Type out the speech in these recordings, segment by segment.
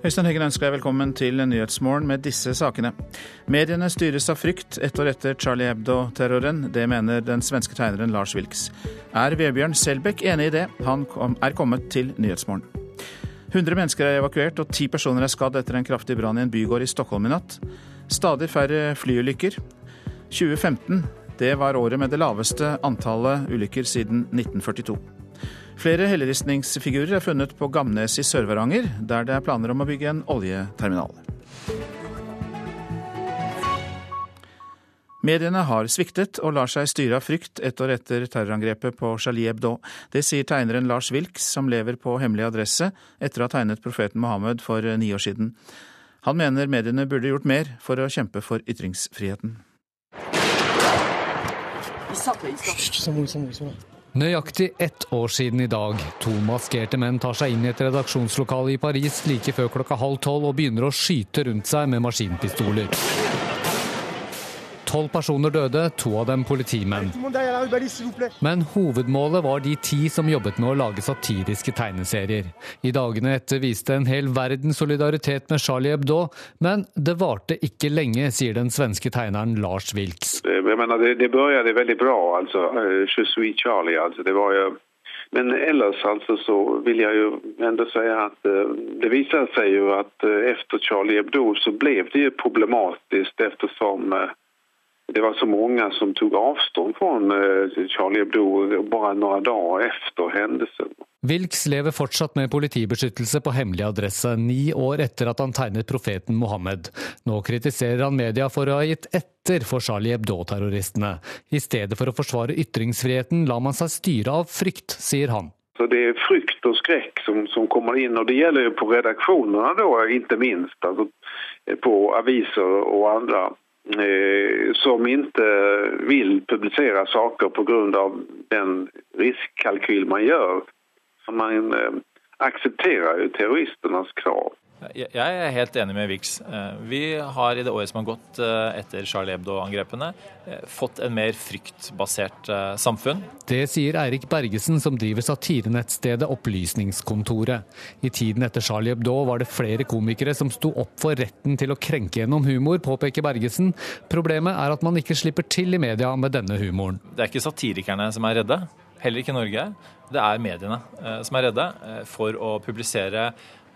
Øystein Heggen ønsker deg velkommen til Nyhetsmorgen med disse sakene. Mediene styres av frykt ett år etter Charlie Hebdo-terroren. Det mener den svenske tegneren Lars Wilks. Er Vebjørn Selbekk enig i det? Han er kommet til Nyhetsmorgen. 100 mennesker er evakuert og ti personer er skadd etter en kraftig brann i en bygård i Stockholm i natt. Stadig færre flyulykker. 2015 det var året med det laveste antallet ulykker siden 1942. Flere helleristningsfigurer er funnet på Gamnes i Sør-Varanger, der det er planer om å bygge en oljeterminal. Mediene har sviktet og lar seg styre av frykt ett år etter terrorangrepet på Charlie Hebdo. Det sier tegneren Lars Wilks, som lever på hemmelig adresse etter å ha tegnet profeten Mohammed for ni år siden. Han mener mediene burde gjort mer for å kjempe for ytringsfriheten. Nøyaktig ett år siden i dag. To maskerte menn tar seg inn i et redaksjonslokale i Paris like før klokka halv tolv og begynner å skyte rundt seg med maskinpistoler. Tolv personer døde, to av dem politimenn. Men hovedmålet var de ti som jobbet med å lage satiriske tegneserier. I dagene etter viste en hel verden solidaritet med Charlie Hebdo, men det varte ikke lenge, sier den svenske tegneren Lars Wilks. Jeg mener, det, det begynte veldig bra, altså. Je suis Charlie, altså. Det var jo men ellers altså så vil jeg jo enda si at eh, det viser seg jo at eh, etter Charlie Hebdo så ble det problematisk eftersom eh, det var så mange som tok avstånd fra eh, Charlie Hebdo bare noen dager etter hendelsen. Wilks lever fortsatt med politibeskyttelse på hemmelig adresse, ni år etter at han tegnet profeten Mohammed. Nå kritiserer han media for å ha gitt etter for Charlie Hebdo-terroristene. I stedet for å forsvare ytringsfriheten lar man seg styre av frykt, sier han. Så Det er frykt og skrekk som, som, kommer inn, og det gjelder jo på redaksjonene, ikke minst. Altså på aviser og andre som ikke vil publisere saker pga. den riskkalkyl man gjør. Man eh, aksepterer jo terroristenes krav. Jeg er helt enig med Vix. Eh, vi har i det året som har gått eh, etter Charlie Hebdo-angrepene, eh, fått en mer fryktbasert samfunn. Det sier Eirik Bergesen, som driver satirenettstedet Opplysningskontoret. I tiden etter Charlie Hebdo var det flere komikere som sto opp for retten til å krenke gjennom humor, påpeker Bergesen. Problemet er at man ikke slipper til i media med denne humoren. Det er ikke satirikerne som er redde, heller ikke Norge. Det er mediene som er redde for å publisere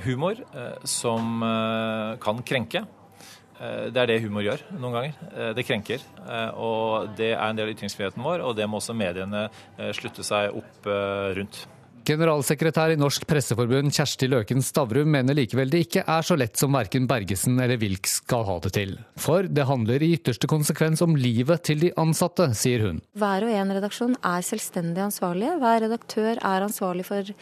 humor eh, som eh, kan krenke. Eh, det er det humor gjør noen ganger. Det krenker. Og det er en del av ytringsfriheten vår, og det må også mediene slutte seg opp rundt. Generalsekretær i Norsk Presseforbund Kjersti Løken Stavrum mener likevel det ikke er så lett som verken Bergesen eller Wilks skal ha det til. For det handler i ytterste konsekvens om livet til de ansatte, sier hun. Hver og en redaksjon er selvstendig ansvarlige. Hver redaktør er ansvarlig for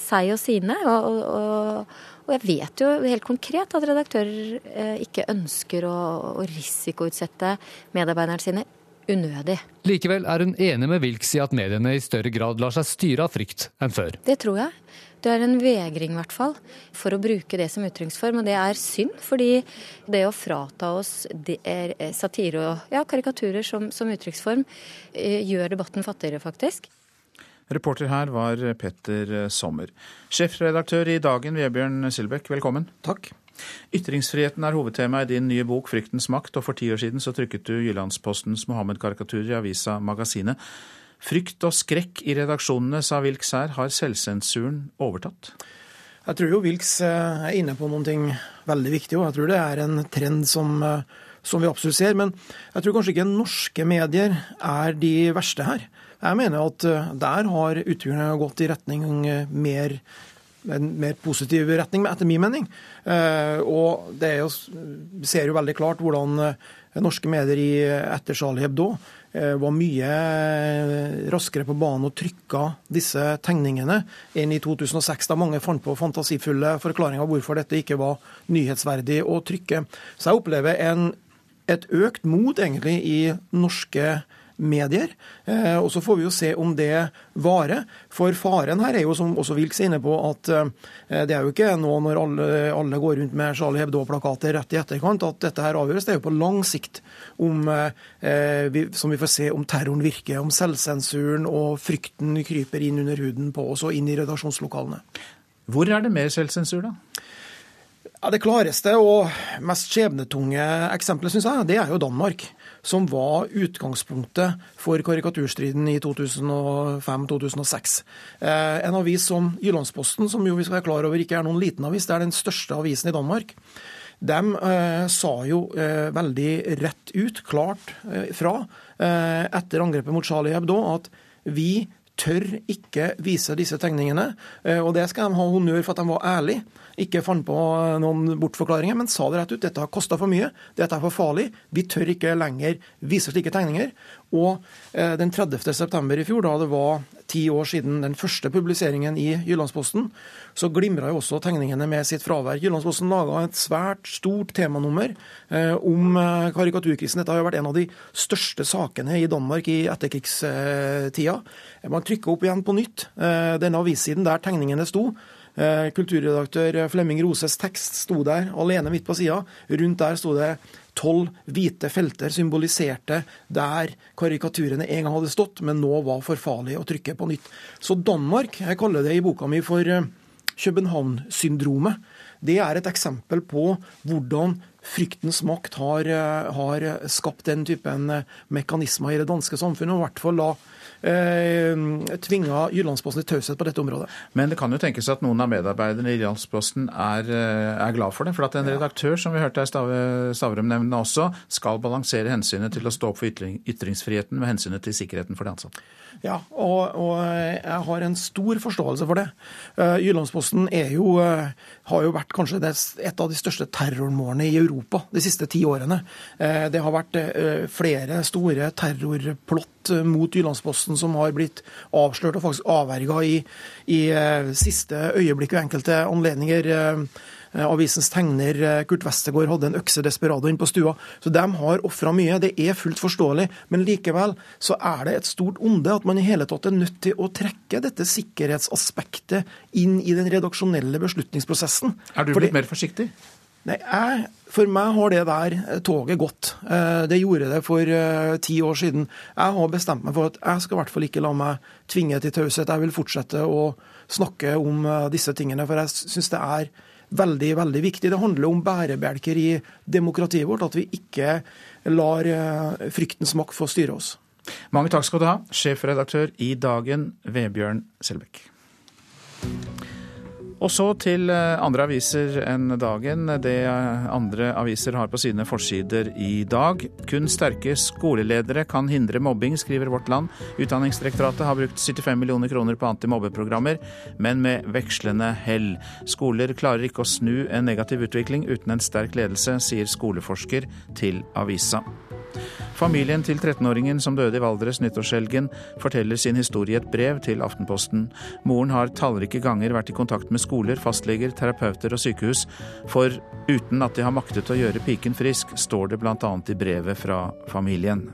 seg og sine. og, og og jeg vet jo helt konkret at redaktører eh, ikke ønsker å, å risikoutsette medarbeiderne sine unødig. Likevel er hun enig med Wilks i at mediene i større grad lar seg styre av frykt enn før. Det tror jeg. Det er en vegring, i hvert fall, for å bruke det som uttrykksform. Og det er synd, fordi det å frata oss eh, satire og ja, karikaturer som, som uttrykksform, eh, gjør debatten fattigere, faktisk. Reporter her var Petter Sommer. Sjefredaktør i Dagen, Vebjørn Silbekk, velkommen. Takk. Ytringsfriheten er hovedtema i din nye bok 'Fryktens makt', og for ti år siden så trykket du Jyllandspostens Mohammed-karikaturer i avisa Magasinet. Frykt og skrekk i redaksjonene, sa Wilks her, har selvsensuren overtatt? Jeg tror jo Wilks eh, er inne på noe veldig viktig, og jeg tror det er en trend som, eh, som vi absolutt ser. Men jeg tror kanskje ikke norske medier er de verste her. Jeg mener at eh, der har utviklingen gått i retning mer en mer positiv retning, etter min mening. Eh, og det jo, ser jo veldig klart hvordan eh, norske medier i, etter Charlie Hebdo eh, var mye raskere på banen og trykka disse tegningene enn i 2006, da mange fant på fantasifulle forklaringer hvorfor dette ikke var nyhetsverdig å trykke. Så jeg opplever en, et økt mot egentlig i norske medier medier. Eh, og Så får vi jo se om det varer. For faren her er jo, som også Wilks er inne på, at eh, det er jo ikke nå når alle, alle går rundt med Charlie Hebdo-plakater rett i etterkant at dette her avgjøres. Det er jo på lang sikt, om, eh, som vi får se om terroren virker, om selvsensuren og frykten kryper inn under huden på oss og inn i redaksjonslokalene. Hvor er det mer selvsensur, da? Ja, Det klareste og mest skjebnetunge eksempelet synes jeg, det er jo Danmark. Som var utgangspunktet for karikaturstriden i 2005-2006. Eh, en avis som Jyllandsposten, som jo vi skal være klar over ikke er noen liten avis, det er den største avisen i Danmark. De eh, sa jo eh, veldig rett ut, klart eh, fra, eh, etter angrepet mot Charlie Hebdo, at vi tør ikke vise disse tegningene. Eh, og det skal de ha honnør for at de var ærlige ikke fant på noen bortforklaringer, men sa det rett ut. Dette har kosta for mye, dette er for farlig, vi tør ikke lenger vise slike tegninger. Og eh, den 30. september i fjor, da det var ti år siden den første publiseringen i Jyllandsposten, så glimra jo også tegningene med sitt fravær. Jyllandsposten laga et svært stort temanummer eh, om eh, karikaturkrisen. Dette har jo vært en av de største sakene i Danmark i etterkrigstida. Man trykker opp igjen på nytt denne avissiden der tegningene sto. Kulturredaktør Flemming Roses tekst sto der alene midt på sida. Rundt der sto det tolv hvite felter symboliserte der karikaturene en gang hadde stått, men nå var for farlig å trykke på nytt. Så Danmark, jeg kaller det i boka mi for eh, København-syndromet, det er et eksempel på hvordan fryktens makt har, eh, har skapt den typen mekanismer i det danske samfunnet, og i hvert fall la eh, tvinga Jyllandsposten til taushet på dette området. Men det kan jo tenkes at noen av medarbeiderne i Jyllandsposten er, eh, er glad for det. For at en redaktør, som vi hørte Stavrum nevne også, skal balansere hensynet til å stå opp for ytringsfriheten med hensynet til sikkerheten for de ansatte. Ja, og, og, jeg har en stor forståelse for det. Uh, Jyllandsposten jo, uh, har jo vært kanskje det, et av de største terrormålene i Europa de siste ti årene. Uh, det har vært flere store terrorplott mot Jyllandsposten som har blitt avslørt og faktisk avverga i, i siste øyeblikk og enkelte anledninger. Eh, avisens tegner eh, Kurt Westergård hadde en økse desperado inn på stua. Så de har ofra mye. Det er fullt forståelig. Men likevel så er det et stort onde at man i hele tatt er nødt til å trekke dette sikkerhetsaspektet inn i den redaksjonelle beslutningsprosessen. Er du blitt mer forsiktig? Nei, jeg, For meg har det der eh, toget gått. Det gjorde det for ti år siden. Jeg har bestemt meg for at jeg skal i hvert fall ikke la meg tvinge til taushet. Jeg vil fortsette å snakke om disse tingene, for jeg syns det er veldig, veldig viktig. Det handler om bærebjelker i demokratiet vårt, at vi ikke lar eh, fryktens makt få styre oss. Mange takk skal du ha, sjefredaktør i Dagen, Vebjørn Selbekk. Og så til eh, andre aviser enn dagen. Det andre aviser har på sine forsider i dag. Kun sterke skoleledere kan hindre mobbing, skriver Vårt Land. Utdanningsdirektoratet har brukt 75 millioner kroner på antimobbeprogrammer, men med vekslende hell. Skoler klarer ikke å snu en negativ utvikling uten en sterk ledelse, sier skoleforsker til avisa. Familien til 13-åringen som døde i Valdres nyttårshelgen, forteller sin historie i et brev til Aftenposten. Moren har tallrike ganger vært i kontakt med skoler, fastleger, terapeuter og sykehus, for uten at de har maktet å gjøre piken frisk, står det bl.a. i brevet fra familien.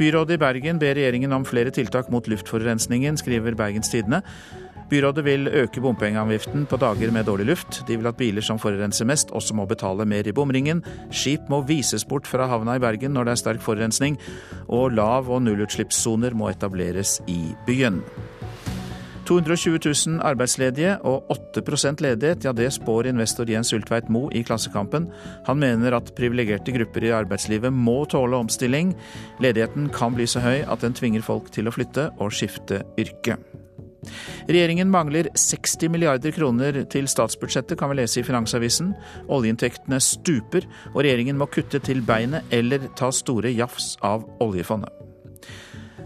Byrådet i Bergen ber regjeringen om flere tiltak mot luftforurensningen, skriver Bergens Tidende. Byrådet vil øke bompengeavgiften på dager med dårlig luft. De vil at biler som forurenser mest, også må betale mer i bomringen. Skip må vises bort fra havna i Bergen når det er sterk forurensning. Og lav- og nullutslippssoner må etableres i byen. 220 000 arbeidsledige og 8 ledighet, ja det spår investor Jens Ultveit Moe i Klassekampen. Han mener at privilegerte grupper i arbeidslivet må tåle omstilling. Ledigheten kan bli så høy at den tvinger folk til å flytte og skifte yrke. Regjeringen mangler 60 milliarder kroner til statsbudsjettet, kan vi lese i Finansavisen. Oljeinntektene stuper, og regjeringen må kutte til beinet eller ta store jafs av oljefondet.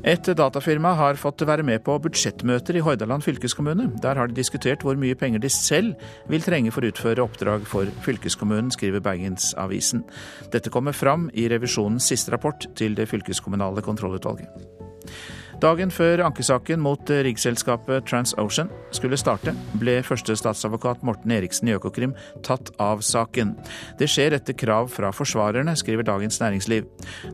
Et datafirma har fått være med på budsjettmøter i Hordaland fylkeskommune. Der har de diskutert hvor mye penger de selv vil trenge for å utføre oppdrag for fylkeskommunen, skriver Bergensavisen. Dette kommer fram i revisjonens siste rapport til det fylkeskommunale kontrollutvalget. Dagen før ankesaken mot riggselskapet TransOcean skulle starte, ble første statsadvokat Morten Eriksen i Økokrim tatt av saken. Det skjer etter krav fra forsvarerne, skriver Dagens Næringsliv.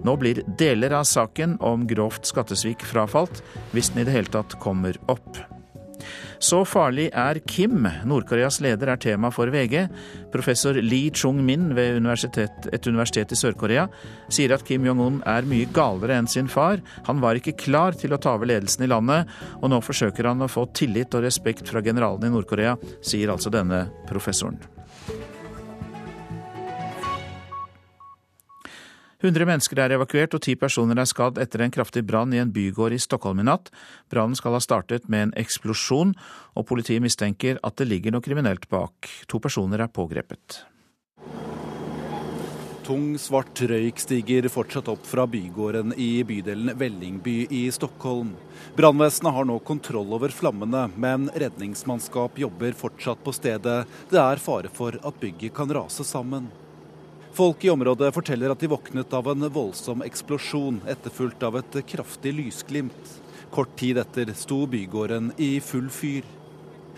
Nå blir deler av saken om grovt skattesvik frafalt, hvis den i det hele tatt kommer opp. Så farlig er Kim, Nord-Koreas leder, er tema for VG. Professor Lee Chung-min ved universitet, et universitet i Sør-Korea sier at Kim Jong-un er mye galere enn sin far. Han var ikke klar til å ta over ledelsen i landet, og nå forsøker han å få tillit og respekt fra generalene i Nord-Korea, sier altså denne professoren. 100 mennesker er evakuert og ti personer er skadd etter en kraftig brann i en bygård i Stockholm i natt. Brannen skal ha startet med en eksplosjon, og politiet mistenker at det ligger noe kriminelt bak. To personer er pågrepet. Tung, svart røyk stiger fortsatt opp fra bygården i bydelen Vellingby i Stockholm. Brannvesenet har nå kontroll over flammene, men redningsmannskap jobber fortsatt på stedet. Det er fare for at bygget kan rase sammen. Folk i området forteller at de våknet av en voldsom eksplosjon, etterfulgt av et kraftig lysglimt. Kort tid etter sto bygården i full fyr.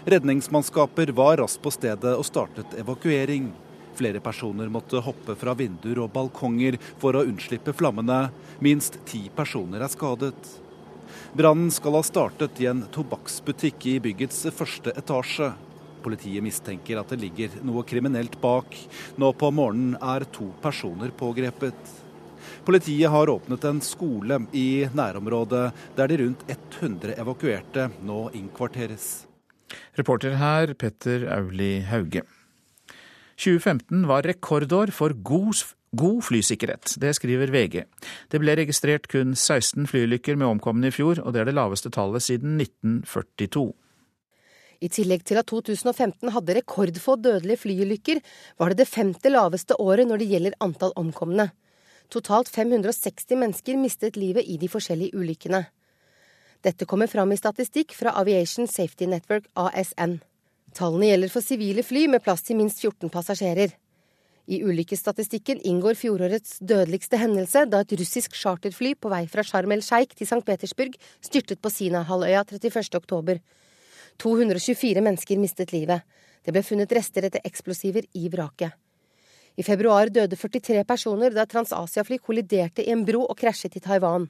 Redningsmannskaper var raskt på stedet og startet evakuering. Flere personer måtte hoppe fra vinduer og balkonger for å unnslippe flammene. Minst ti personer er skadet. Brannen skal ha startet i en tobakksbutikk i byggets første etasje. Politiet mistenker at det ligger noe kriminelt bak. Nå på morgenen er to personer pågrepet. Politiet har åpnet en skole i nærområdet, der de rundt 100 evakuerte nå innkvarteres. Reporter her Petter Auli Hauge. 2015 var rekordår for god, god flysikkerhet. Det skriver VG. Det ble registrert kun 16 flyulykker med omkomne i fjor, og det er det laveste tallet siden 1942. I tillegg til at 2015 hadde rekordfå dødelige flyulykker, var det det femte laveste året når det gjelder antall omkomne. Totalt 560 mennesker mistet livet i de forskjellige ulykkene. Dette kommer fram i statistikk fra Aviation Safety Network, ASN. Tallene gjelder for sivile fly med plass til minst 14 passasjerer. I ulykkesstatistikken inngår fjorårets dødeligste hendelse da et russisk charterfly på vei fra Sharm el Sheikh til St. Petersburg styrtet på Sinahalvøya 31.10. 224 mennesker mistet livet. Det ble funnet rester etter eksplosiver i vraket. I februar døde 43 personer da Transasia-fly kolliderte i en bro og krasjet i Taiwan.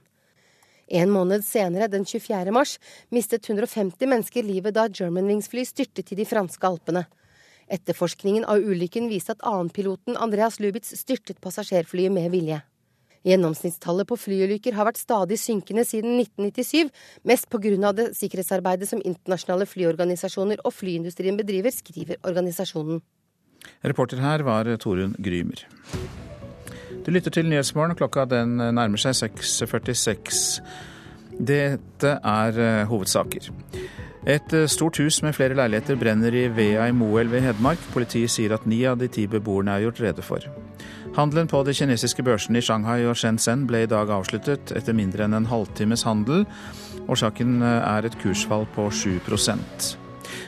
En måned senere, den 24. mars, mistet 150 mennesker livet da Germanwings-fly styrtet i de franske alpene. Etterforskningen av ulykken viste at annenpiloten Andreas Lubitz styrtet passasjerflyet med vilje. Gjennomsnittstallet på flyulykker har vært stadig synkende siden 1997, mest pga. det sikkerhetsarbeidet som internasjonale flyorganisasjoner og flyindustrien bedriver, skriver organisasjonen. Reporter her var Torunn Grymer. Du lytter til Nyhetsmorgen. Klokka den nærmer seg 6.46. Dette er eh, hovedsaker. Et eh, stort hus med flere leiligheter brenner i Vea i Moelv i Hedmark. Politiet sier at ni av de ti beboerne er gjort rede for. Handelen på de kinesiske børsene i Shanghai og Shenzhen ble i dag avsluttet etter mindre enn en halvtimes handel. Årsaken eh, er et kursfall på 7%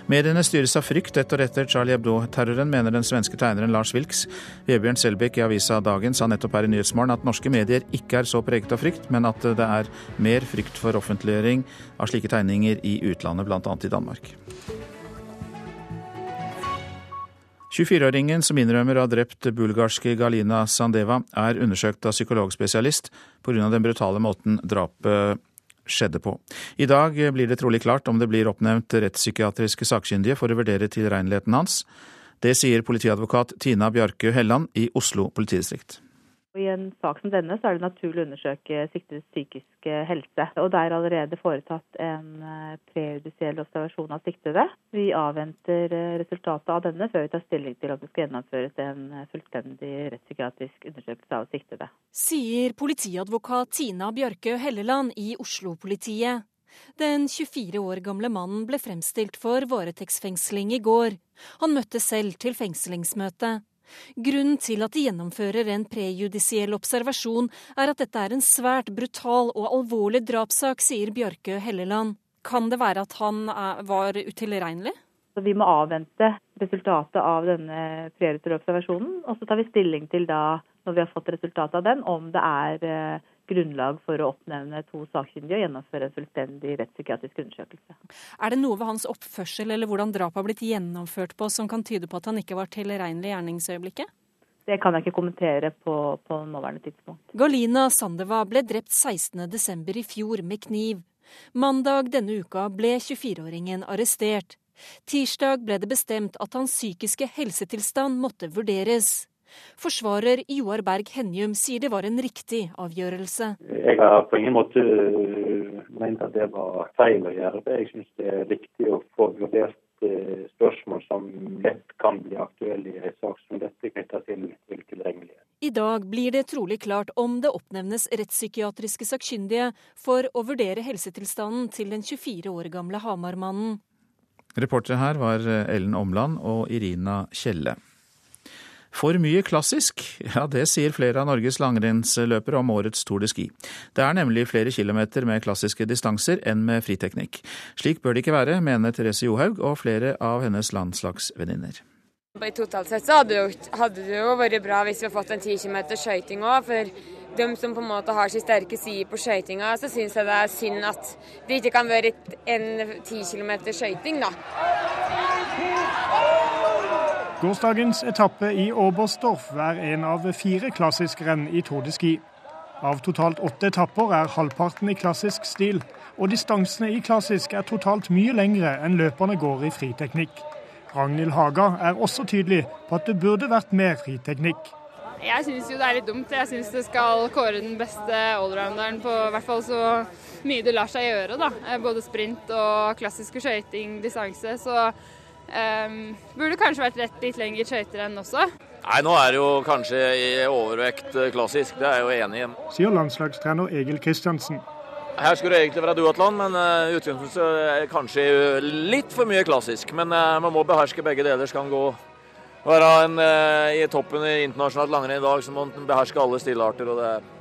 Mediene styres av frykt etter etter Charlie Hebdo-terroren, mener den svenske tegneren Lars Wilks. Vebjørn Selbekk i avisa Dagen sa nettopp her i Nyhetsmorgen at norske medier ikke er så preget av frykt, men at det er mer frykt for offentliggjøring av slike tegninger i utlandet, bl.a. i Danmark. 24-åringen som innrømmer å ha drept bulgarske Galina Sandeva, er undersøkt av psykologspesialist pga. den brutale måten drapet skjedde på. I dag blir det trolig klart om det blir oppnevnt rettspsykiatriske sakkyndige for å vurdere tilregneligheten hans. Det sier politiadvokat Tina Bjarkø Helland i Oslo politidistrikt. I en sak som denne så er det naturlig å undersøke siktedes psykiske helse. Og det er allerede foretatt en eh, prejudisiell observasjon av siktede. Vi avventer eh, resultatet av denne før vi tar stilling til om det skal gjennomføres en eh, fullstendig rettspsykiatrisk undersøkelse av siktede. Sier politiadvokat Tina Bjørkø Helleland i Oslo-politiet. Den 24 år gamle mannen ble fremstilt for varetektsfengsling i går. Han møtte selv til fengslingsmøte. Grunnen til at de gjennomfører en prejudisiell observasjon, er at dette er en svært brutal og alvorlig drapssak, sier Bjørkø Helleland. Kan det være at han var utilregnelig? Vi må avvente resultatet av denne prejudisielle observasjonen, og så tar vi stilling til da, når vi har fått resultatet av den, om det er eh, grunnlag for å oppnevne to sakkyndige og gjennomføre en fullstendig rettspsykiatrisk undersøkelse. Er det noe ved hans oppførsel eller hvordan drapet har blitt gjennomført på som kan tyde på at han ikke var tilregnelig i gjerningsøyeblikket? Det kan jeg ikke kommentere på, på nåværende tidspunkt. Galina Sandeva ble drept 16.12. i fjor med kniv. Mandag denne uka ble 24-åringen arrestert. Tirsdag ble det bestemt at hans psykiske helsetilstand måtte vurderes. Forsvarer Joar Berg Henjum sier det var en riktig avgjørelse. Jeg har på ingen måte øh, ment at det var feil å gjøre det. Jeg syns det er viktig å få vurdert spørsmål som lett kan bli aktuelle i en sak som dette knytta til, til tilgjengelighet. I dag blir det trolig klart om det oppnevnes rettspsykiatriske sakkyndige for å vurdere helsetilstanden til den 24 år gamle Hamar-mannen. Reportere her var Ellen Omland og Irina Kjelle. For mye klassisk? Ja, det sier flere av Norges langrennsløpere om årets Tour de Ski. Det er nemlig flere kilometer med klassiske distanser enn med friteknikk. Slik bør det ikke være, mener Therese Johaug og flere av hennes landslagsvenninner. Totalt sett så hadde det, jo, vært bra hvis vi hadde fått en 10 km skøyting òg. For de som på en måte har sin sterke side på skøytinga, så syns jeg det er synd at det ikke kan være en 10 km skøyting, da. Gårsdagens etappe i Oberstdorf er en av fire klassiske renn i Tour de Ski. Av totalt åtte etapper er halvparten i klassisk stil, og distansene i klassisk er totalt mye lengre enn løperne går i friteknikk. Ragnhild Haga er også tydelig på at det burde vært mer friteknikk. Jeg syns jo det er litt dumt. Jeg syns det skal kåre den beste allrounderen på hvert fall så mye det lar seg gjøre. da. Både sprint og klassisk skøyting, distanse. Så Um, burde kanskje vært rett litt lengre skøyter enn også. Nei, Nå er det jo kanskje i overvekt eh, klassisk, det er jeg jo enig i. Sier landslagstrener Egil Kristiansen. Her skulle det egentlig være duatlon, men uh, utgangspunktet er kanskje litt for mye klassisk. Men uh, man må beherske begge deler. Skal man gå være en, i toppen i internasjonalt langrenn i dag, så må man beherske alle stilarter. og det er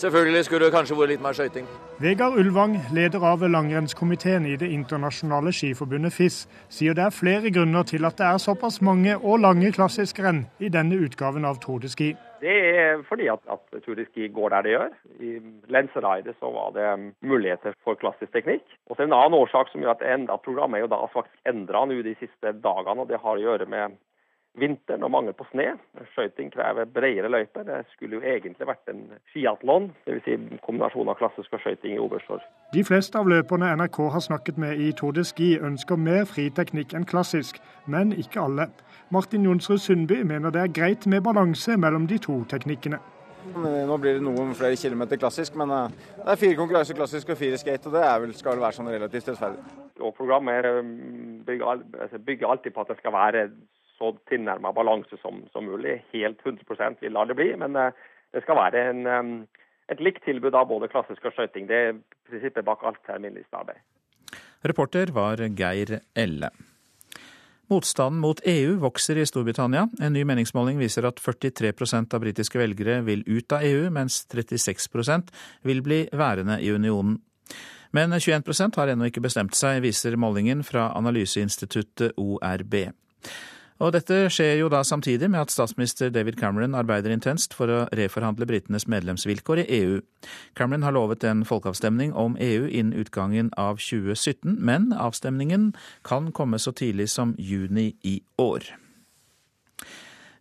Selvfølgelig skulle det kanskje vært litt mer skøyting. Vegard Ulvang, leder av langrennskomiteen i det internasjonale skiforbundet FIS, sier det er flere grunner til at det er såpass mange og lange klassiske renn i denne utgaven av Tour de Ski. Det er fordi at, at Tour de Ski går der det gjør. I Lensereidet så var det muligheter for klassisk teknikk. Og så En annen årsak som gjør at, at programmet er jo da faktisk endra nå de siste dagene. og Det har å gjøre med vinteren og mangel på sne. Skøyting krever bredere løyper. Det skulle jo egentlig vært en skiatlon, dvs. Si kombinasjon av klassisk og skøyting i Oberstdorf. De fleste av løperne NRK har snakket med i Tour de Ski ønsker mer friteknikk enn klassisk, men ikke alle. Martin Jonsrud Sundby mener det er greit med balanse mellom de to teknikkene. Nå blir det noen flere kilometer klassisk, men eh, det er fire konkurranser klassisk og fire skate, og det vel, skal vel være sånn relativt rettferdig. Og programmet bygger, altså bygger alltid på at det skal være så tilnærma balanse som, som, mulig. Helt 100 vil lar det bli, men eh, det skal være en, eh, et likt tilbud av både klassisk og skøyting. Det er prinsippet bak alt terminlistearbeid. Reporter var Geir Elle. Motstanden mot EU vokser i Storbritannia. En ny meningsmåling viser at 43% av britiske velgere vil ut av EU, mens 36 vil bli værende i unionen. Men 21% har ennå ikke bestemt seg, viser målingen fra analyseinstituttet ORB. Og dette skjer jo da samtidig med at statsminister David Cameron arbeider intenst for å reforhandle britenes medlemsvilkår i EU. Cameron har lovet en folkeavstemning om EU innen utgangen av 2017, men avstemningen kan komme så tidlig som juni i år.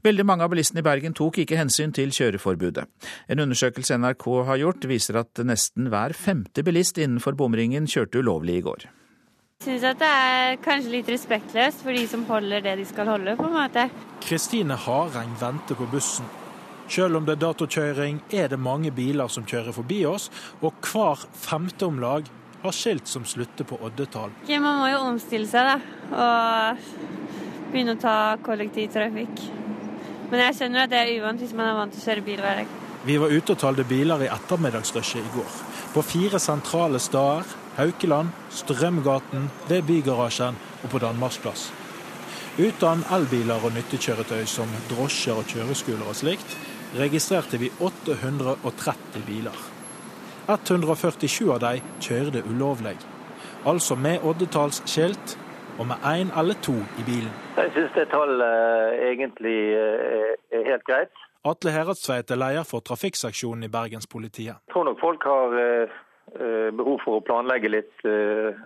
Veldig mange av bilistene i Bergen tok ikke hensyn til kjøreforbudet. En undersøkelse NRK har gjort, viser at nesten hver femte bilist innenfor bomringen kjørte ulovlig i går. Syns at det er kanskje litt respektløst for de som holder det de skal holde, på en måte. Kristine Hareng venter på bussen. Selv om det er datokjøring, er det mange biler som kjører forbi oss, og hver femte om lag har skilt som slutter på oddetall. Okay, man må jo omstille seg, da, og begynne å ta kollektivtrafikk. Men jeg skjønner at det er uvant hvis man er vant til å kjøre bil hver dag. Vi var ute og talte biler i ettermiddagsrushet i går. På fire sentrale steder Haukeland, Strømgaten, ved Bygarasjen og på Danmarksplass. Uten elbiler og nyttekjøretøy som drosjer og kjøreskoler og slikt, registrerte vi 830 biler. 147 av dem kjørte ulovlig, altså med oddetallsskilt og med én eller to i bilen. Jeg syns det tallet eh, egentlig eh, er helt greit. Atle Heradstveit er leder for trafikkseksjonen i Bergenspolitiet. Jeg tror nok folk har Eh, behov for å planlegge litt eh,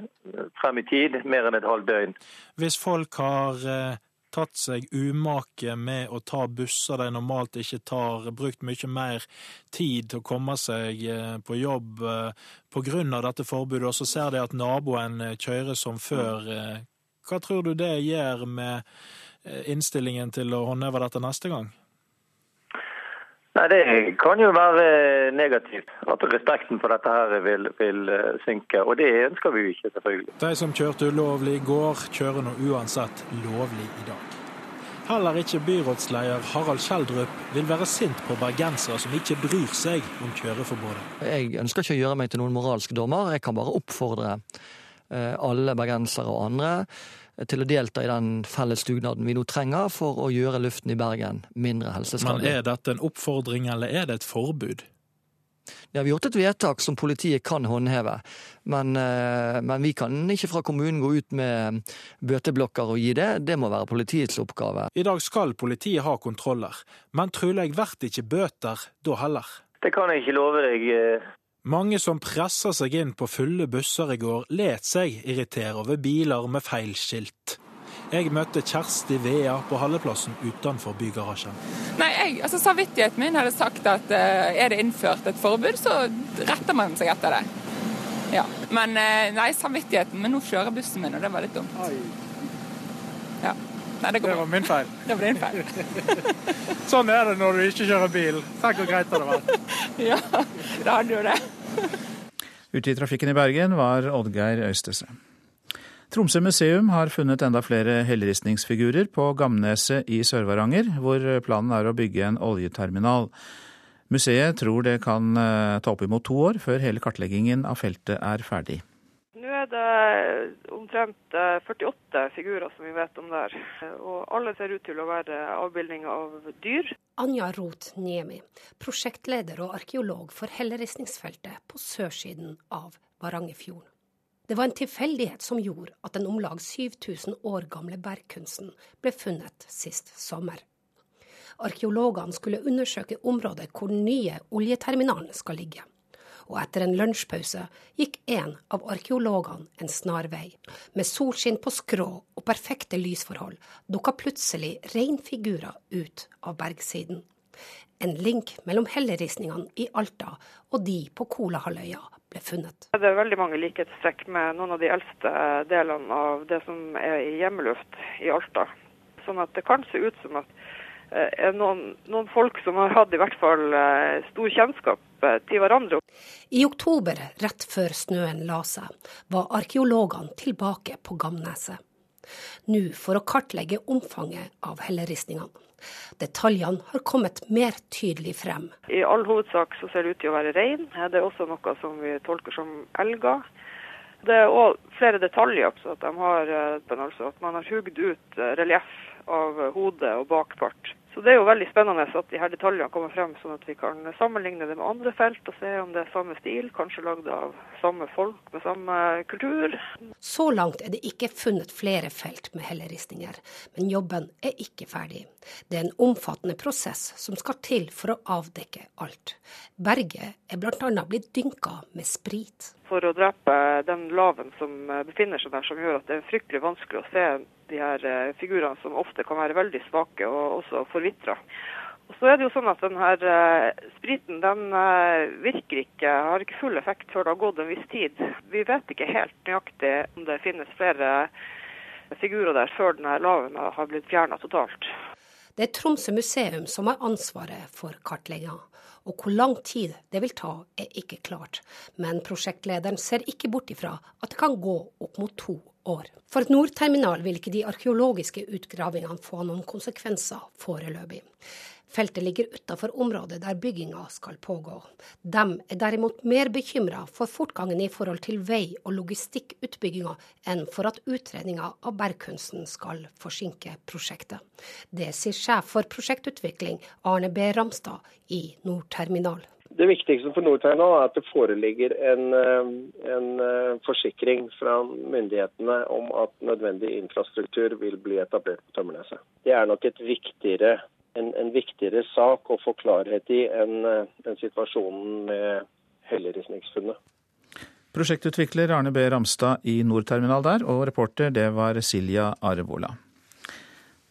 frem i tid, mer enn et halvt døgn. Hvis folk har eh, tatt seg umake med å ta busser de normalt ikke tar, brukt mye mer tid til å komme seg på jobb pga. dette forbudet, og så ser de at naboen kjører som før. Hva tror du det gjør med innstillingen til å håndheve dette neste gang? Nei, Det kan jo være negativt. At respekten for dette her vil, vil eh, synke. Og det ønsker vi jo ikke, selvfølgelig. De som kjørte ulovlig i går, kjører nå uansett lovlig i dag. Heller ikke byrådsleder Harald Kjeldrup vil være sint på bergensere som ikke bryr seg om kjøreforbudet. Jeg ønsker ikke å gjøre meg til noen moralsk dommer, jeg kan bare oppfordre eh, alle bergensere og andre til å delta i den felles dugnaden vi nå trenger for å gjøre luften i Bergen mindre helseskadelig. Men er dette en oppfordring, eller er det et forbud? Ja, Vi har gjort et vedtak som politiet kan håndheve, men, eh, men, vi kan ikke fra kommunen gå ut med bøteblokker og gi det. Det må være politiets oppgave. I dag skal politiet ha kontroller, men trolig blir det ikke bøter da heller. Det kan jeg ikke love deg. Mange som presser seg inn på fulle busser i går, let seg irritere over biler med feil skilt. Jeg møtte Kjersti Vea på halleplassen utenfor bygarasjen. Nei, jeg, altså Samvittigheten min hadde sagt at uh, er det innført et forbud, så retter man seg etter det. Ja. Men uh, nei, samvittigheten Men nå kjører bussen min, og det var litt dumt. Ja. Nei, det, det, var min feil. Det var din feil. sånn er det når du ikke kjører bil. Tenk hvor greit det hadde vært. ja, da hadde jo det. Ute i trafikken i Bergen var Oddgeir Øystese. Tromsø museum har funnet enda flere helleristningsfigurer på Gamneset i Sør-Varanger, hvor planen er å bygge en oljeterminal. Museet tror det kan eh, ta oppimot to år før hele kartleggingen av feltet er ferdig er det omtrent 48 eh, figurer som vi vet om der. Og alle ser ut til å være avbildninger av dyr. Anja Roth Niemi, prosjektleder og arkeolog for helleristningsfeltet på sørsiden av Varangerfjorden. Det var en tilfeldighet som gjorde at den om lag 7000 år gamle bergkunsten ble funnet sist sommer. Arkeologene skulle undersøke området hvor den nye oljeterminalen skal ligge og etter en lunsjpause gikk en av arkeologene en snarvei. Med solskinn på skrå og perfekte lysforhold dukka plutselig reinfigurer ut av bergsiden. En link mellom helleristningene i Alta og de på Kolahalvøya ble funnet. Det er veldig mange likhetstrekk med noen av de eldste delene av det som er i hjemmeluft i Alta. Sånn at det kan se ut som at eh, noen, noen folk som har hatt i hvert fall eh, stor kjennskap til hverandre. I oktober, rett før snøen la seg, var arkeologene tilbake på Gamneset. Nå for å kartlegge omfanget av helleristningene. Detaljene har kommet mer tydelig frem. I all hovedsak så ser det ut til å være rein. Det er også noe som vi tolker som elger. Det er òg flere detaljer. Så at, har, eh, altså at man har hugd ut eh, relieff av hodet og bakpart. Så det er jo veldig spennende at de her detaljene kommer frem, sånn at vi kan sammenligne det med andre felt og se om det er samme stil, kanskje lagd av samme folk med samme kultur. Så langt er det ikke funnet flere felt med helleristninger, men jobben er ikke ferdig. Det er en omfattende prosess som skal til for å avdekke alt. Berget er bl.a. blitt dynka med sprit. For å drepe den laven som befinner seg der, som gjør at det er fryktelig vanskelig å se de her eh, figurene som ofte kan være veldig svake og også forvitra. Og så er det jo sånn at denne eh, spriten den eh, virker ikke, har ikke full effekt før det har gått en viss tid. Vi vet ikke helt nøyaktig om det finnes flere figurer der før denne laven har blitt fjerna totalt. Det er Tromsø museum som har ansvaret for kartlegginga. Og hvor lang tid det vil ta, er ikke klart. Men prosjektlederen ser ikke bort ifra at det kan gå opp mot to år. For Nordterminal vil ikke de arkeologiske utgravingene få noen konsekvenser foreløpig. Feltet ligger utafor området der bygginga skal pågå. De er derimot mer bekymra for fortgangen i forhold til vei- og logistikkutbygginga enn for at utredninga av bergkunsten skal forsinke prosjektet. Det sier sjef for prosjektutvikling Arne B. Ramstad i Nordterminal. Det viktigste for Nordtegn er at det foreligger en, eh, en, eh, forsikring fra myndighetene om at nødvendig infrastruktur vil bli etablert på Tømmerneset. Det er nok viktigere, en, en, viktigere sak å få klarhet i enn en eh, situasjonen med helleristningsfunnet. Prosjektutvikler Arne B. Ramstad i Nordterminal der, og reporter det var Silja Arevola.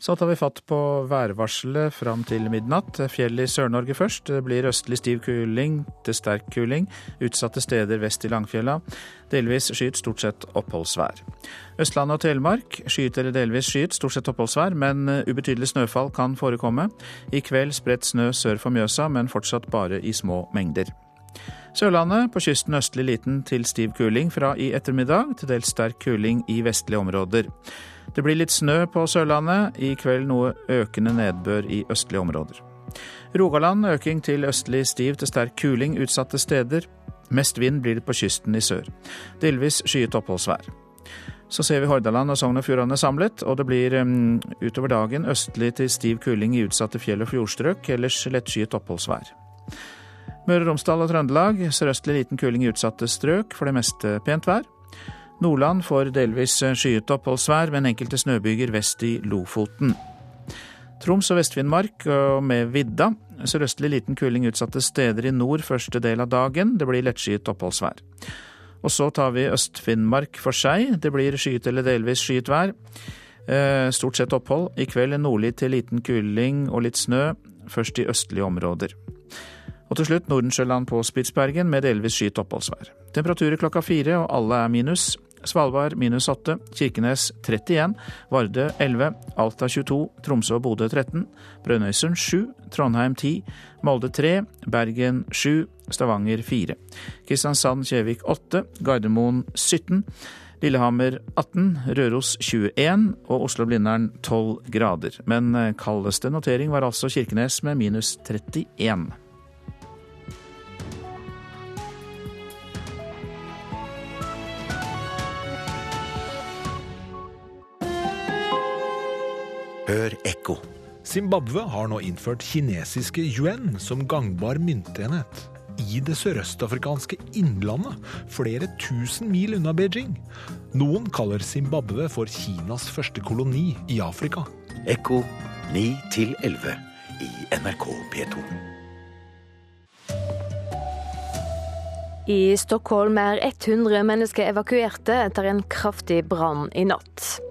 Så tar vi fatt på værvarselet fram til midnatt. Fjell i Sør-Norge først. Det blir østlig stiv kuling til sterk kuling. Utsatte steder vest i Langfjella. Delvis skyet, stort sett oppholdsvær. Østlandet og Telemark skyet eller delvis skyet, stort sett oppholdsvær, men ubetydelig snøfall kan forekomme. I kveld spredt snø sør for Mjøsa, men fortsatt bare i små mengder. Sørlandet på kysten østlig liten til stiv kuling fra i ettermiddag, til dels sterk kuling i vestlige områder. Det blir litt snø på Sørlandet, i kveld noe økende nedbør i østlige områder. Rogaland øking til østlig stiv til sterk kuling utsatte steder. Mest vind blir det på kysten i sør. Delvis skyet oppholdsvær. Så ser vi Hordaland og Sogn og Fjordane samlet, og det blir um, utover dagen østlig til stiv kuling i utsatte fjell- og fjordstrøk, ellers lettskyet oppholdsvær. Møre og Romsdal og Trøndelag sørøstlig liten kuling i utsatte strøk, for det meste pent vær. Nordland får delvis skyet oppholdsvær, men enkelte snøbyger vest i Lofoten. Troms og Vest-Finnmark med vidda. Sørøstlig liten kuling utsatte steder i nord første del av dagen. Det blir lettskyet oppholdsvær. Og så tar vi Øst-Finnmark for seg. Det blir skyet eller delvis skyet vær. Eh, stort sett opphold. I kveld nordlig til liten kuling og litt snø, først i østlige områder. Og til slutt Nordensjøland på Spitsbergen med delvis skyet oppholdsvær. Temperaturer klokka fire, og alle er minus. Svalbard minus 8, Kirkenes 31, Vardø 11, Alta 22, Tromsø og Bodø 13, Brønnøysund 7, Trondheim 10, Molde 3, Bergen 7, Stavanger 4. Kristiansand-Kjevik 8, Gardermoen 17, Lillehammer 18, Røros 21 og Oslo-Blindern 12 grader. Men eh, kaldeste notering var altså Kirkenes med minus 31. Hør ekko. Zimbabwe har nå innført kinesiske yuan som gangbar myntenhet. I det sørøstafrikanske innlandet, flere tusen mil unna Beijing. Noen kaller Zimbabwe for Kinas første koloni i Afrika. Ekko 9 11 i NRK P2. I Stockholm er 100 mennesker evakuerte etter en kraftig brann i natt.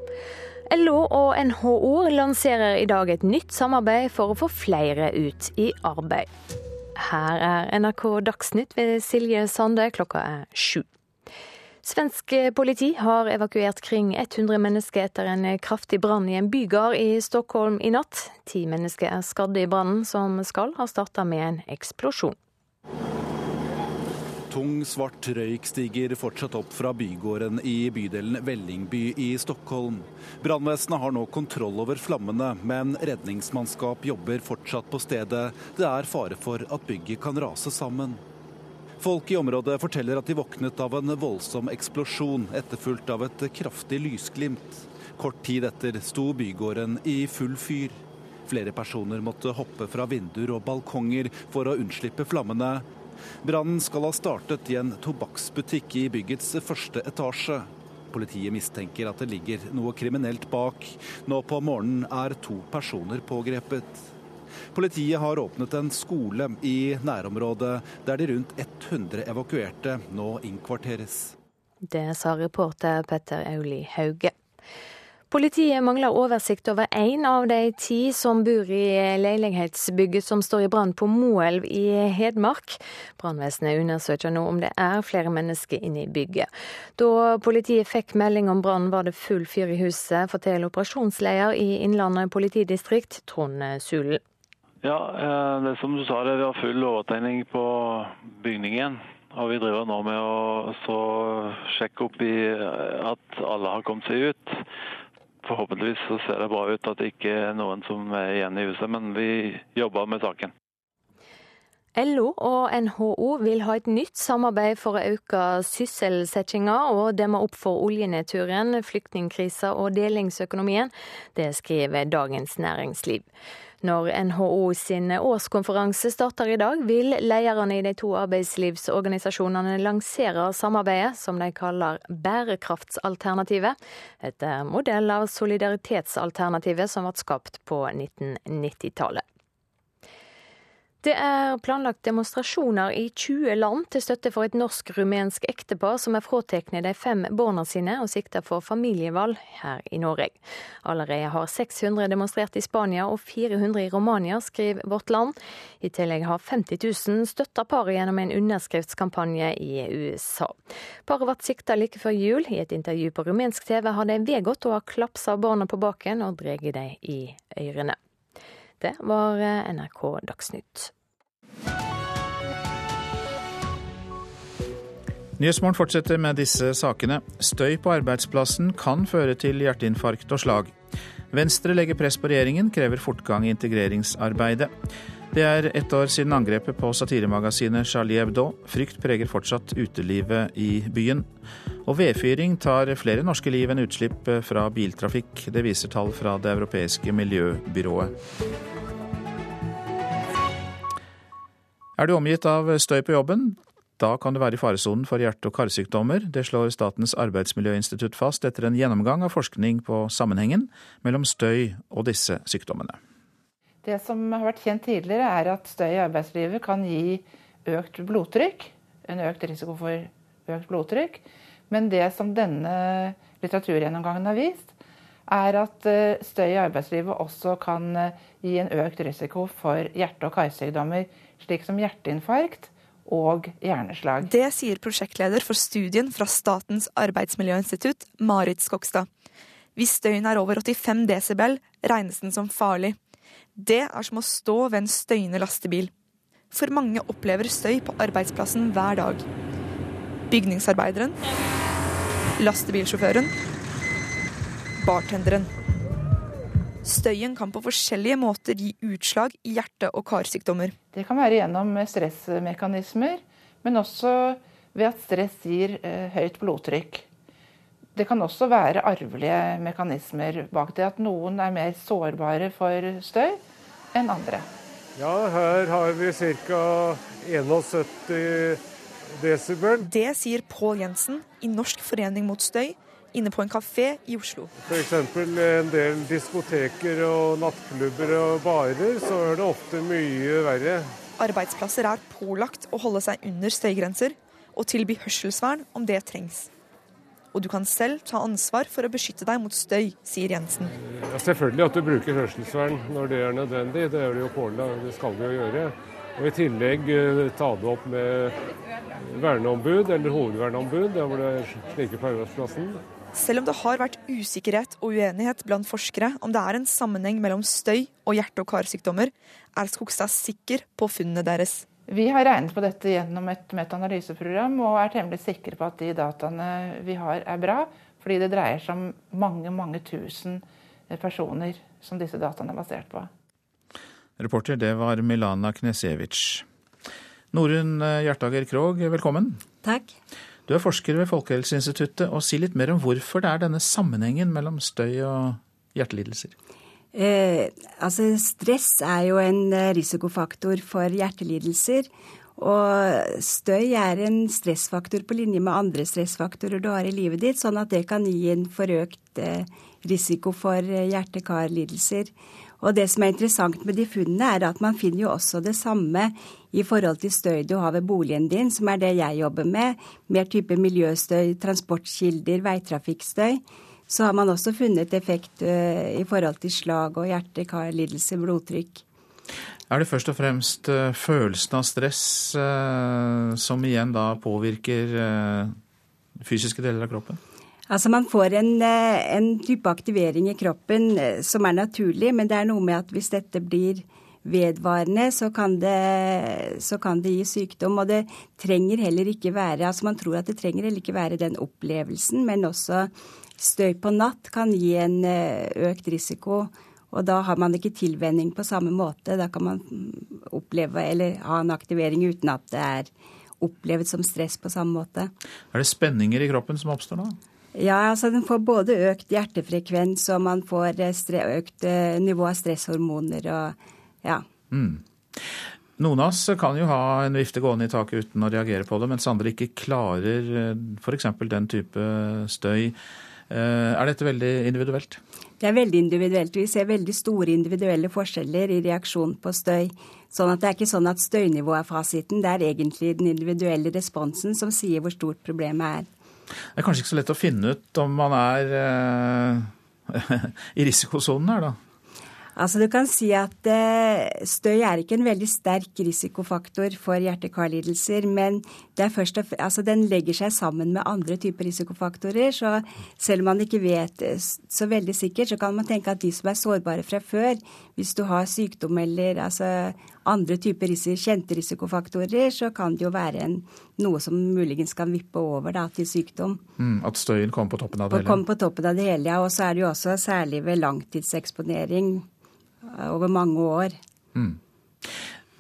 LO og NHO lanserer i dag et nytt samarbeid for å få flere ut i arbeid. Her er NRK Dagsnytt ved Silje Sande, klokka er sju. Svensk politi har evakuert kring 100 mennesker etter en kraftig brann i en bygard i Stockholm i natt. Ti mennesker er skadde i brannen, som skal ha starta med en eksplosjon. Tung, svart røyk stiger fortsatt opp fra bygården i bydelen Vellingby i Stockholm. Brannvesenet har nå kontroll over flammene, men redningsmannskap jobber fortsatt på stedet. Det er fare for at bygget kan rase sammen. Folk i området forteller at de våknet av en voldsom eksplosjon, etterfulgt av et kraftig lysglimt. Kort tid etter sto bygården i full fyr. Flere personer måtte hoppe fra vinduer og balkonger for å unnslippe flammene. Brannen skal ha startet i en tobakksbutikk i byggets første etasje. Politiet mistenker at det ligger noe kriminelt bak. Nå på morgenen er to personer pågrepet. Politiet har åpnet en skole i nærområdet, der de rundt 100 evakuerte nå innkvarteres. Det sa reporter Petter Auli Hauge. Politiet mangler oversikt over én av de ti som bor i leilighetsbygget som står i brann på Moelv i Hedmark. Brannvesenet undersøker nå om det er flere mennesker inne i bygget. Da politiet fikk melding om brannen var det full fyr i huset, forteller operasjonsleder i Innlandet politidistrikt, Trond Sulen. Ja, eh, det som du sa, det var full overtegning på bygningen. Og vi driver nå med å sjekke opp i at alle har kommet seg ut forhåpentligvis så ser det bra ut at det ikke er noen som er igjen i huset, men vi jobber med saken. LO og NHO vil ha et nytt samarbeid for å øke sysselsettinga og demme opp for oljenedturen, flyktningkrisa og delingsøkonomien. Det skriver Dagens Næringsliv. Når NHO sin årskonferanse starter i dag, vil lederne i de to arbeidslivsorganisasjonene lansere samarbeidet, som de kaller Bærekraftsalternativet, etter modell av Solidaritetsalternativet som ble skapt på 1990-tallet. Det er planlagt demonstrasjoner i 20 land til støtte for et norsk-rumensk ektepar som er fratatt de fem barna sine og sikter for familievalg her i Norge. Allerede har 600 demonstrert i Spania og 400 i Romania, skriver Vårt Land. I tillegg har 50 000 støtta paret gjennom en underskriftskampanje i USA. Paret ble sikta like før jul. I et intervju på rumensk TV har de vedgått å ha klapsa barna på baken og dratt dem i ørene. Det var eh, NRK Dagsnytt. Nyhetsmorgen fortsetter med disse sakene. Støy på arbeidsplassen kan føre til hjerteinfarkt og slag. Venstre legger press på regjeringen, krever fortgang i integreringsarbeidet. Det er ett år siden angrepet på satiremagasinet Charlie Hebdo. Frykt preger fortsatt utelivet i byen. Og vedfyring tar flere norske liv enn utslipp fra biltrafikk. Det viser tall fra Det europeiske miljøbyrået. Er du omgitt av støy på jobben? Da kan du være i faresonen for hjerte- og karsykdommer. Det slår Statens arbeidsmiljøinstitutt fast etter en gjennomgang av forskning på sammenhengen mellom støy og disse sykdommene. Det som har vært kjent tidligere, er at støy i arbeidslivet kan gi økt blodtrykk. En økt risiko for økt blodtrykk. Men det som denne litteraturgjennomgangen har vist, er at eh, støy i arbeidslivet også kan eh, gi en økt risiko for hjerte- og karsykdommer slik som hjerteinfarkt og hjerneslag. Det sier prosjektleder for studien fra Statens arbeidsmiljøinstitutt, Marit Skogstad. Hvis støyen er over 85 desibel, regnes den som farlig. Det er som å stå ved en støyende lastebil. For mange opplever støy på arbeidsplassen hver dag. Bygningsarbeideren, lastebilsjåføren, bartenderen. Støyen kan på forskjellige måter gi utslag i hjerte- og karsykdommer. Det kan være gjennom stressmekanismer, men også ved at stress gir eh, høyt blodtrykk. Det kan også være arvelige mekanismer bak det, at noen er mer sårbare for støy enn andre. Ja, her har vi ca. 71 desibel. Det sier Pål Jensen i Norsk forening mot støy, inne på en kafé i Oslo. F.eks. en del diskoteker og nattklubber og barer, så er det ofte mye verre. Arbeidsplasser er pålagt å holde seg under støygrenser og tilby hørselsvern om det trengs. Og du kan selv ta ansvar for å beskytte deg mot støy, sier Jensen. Ja, selvfølgelig at du bruker hørselsvern når det er nødvendig. Det er det jo pålagt, det skal du jo gjøre. Og i tillegg eh, ta det opp med verneombud eller hovedverneombud der hvor det er slike på arbeidsplassen. Selv om det har vært usikkerhet og uenighet blant forskere om det er en sammenheng mellom støy og hjerte- og karsykdommer, er Skogstad sikker på funnene deres. Vi har regnet på dette gjennom et metanalyseprogram og er temmelig sikre på at de dataene vi har er bra, fordi det dreier seg om mange, mange tusen personer som disse dataene er basert på. Reporter det var Milana Knesevic. Norunn Hjertager Krogh, velkommen. Takk. Du er forsker ved Folkehelseinstituttet, og si litt mer om hvorfor det er denne sammenhengen mellom støy og hjertelidelser. Eh, altså stress er jo en risikofaktor for hjertelidelser. Og støy er en stressfaktor på linje med andre stressfaktorer du har i livet ditt, sånn at det kan gi en forøkt eh, risiko for hjerte-kar-lidelser. Og det som er interessant med de funnene, er at man finner jo også det samme i forhold til støy du har ved boligen din, som er det jeg jobber med. Mer type miljøstøy, transportkilder, veitrafikkstøy. Så har man også funnet effekt uh, i forhold til slag og hjerte-kar-lidelse, blodtrykk. Er det først og fremst uh, følelsen av stress uh, som igjen da påvirker fysiske deler av kroppen? Altså Man får en, en, type aktivering i kroppen som er naturlig, men det er noe med at hvis dette blir vedvarende, så kan, det, så kan det gi sykdom. Og det trenger heller ikke være altså Man tror at det trenger heller ikke være den opplevelsen, men også støy på natt kan gi en økt risiko. Og da har man ikke tilvenning på samme måte. Da kan man oppleve eller ha en aktivering uten at det er opplevd som stress på samme måte. Er det spenninger i kroppen som oppstår da? Ja, altså den får både økt hjertefrekvens og man får økt nivå av stresshormoner og ja. Mm. Noen av oss kan jo ha en vifte gående i taket uten å reagere på det, mens andre ikke klarer f.eks. den type støy. Er dette veldig individuelt? Det er veldig individuelt. Vi ser veldig store individuelle forskjeller i reaksjon på støy. Sånn at Det er ikke sånn at støynivået er fasiten, det er egentlig den individuelle responsen som sier hvor stort problemet er. Det er kanskje ikke så lett å finne ut om man er eh, i risikosonen her, da? Altså Du kan si at eh, støy er ikke en veldig sterk risikofaktor for hjerte-kar-lidelser, men og, altså, den legger seg sammen med andre typer risikofaktorer. Så selv om man ikke vet eh, så veldig sikkert, så kan man tenke at de som er sårbare fra før, hvis du har sykdom eller altså, andre typer kjente risikofaktorer, så kan det jo være en, noe som muligens kan vippe over da, til sykdom. Mm, at støyen kommer på toppen av det hele? Kommer på toppen av det hele, ja. Og så er det jo også særlig ved langtidseksponering over mange år. Mm.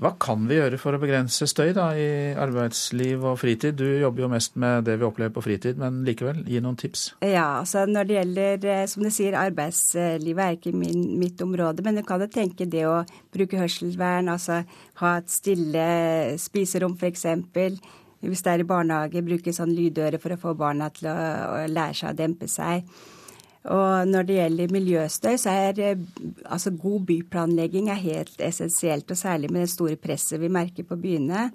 Hva kan vi gjøre for å begrense støy da, i arbeidsliv og fritid? Du jobber jo mest med det vi opplever på fritid, men likevel, gi noen tips. Ja, altså Når det gjelder, eh, som du sier, arbeidslivet er ikke min, mitt område, men du kan jo tenke det å bruke hørselvern, altså ha et stille spiserom f.eks. Hvis det er i barnehage, bruke sånn lydøre for å få barna til å, å lære seg å dempe seg. Og når det gjelder miljøstøy, så er eh, altså god byplanlegging er helt essensielt. Og særlig med det store presset vi merker på byene.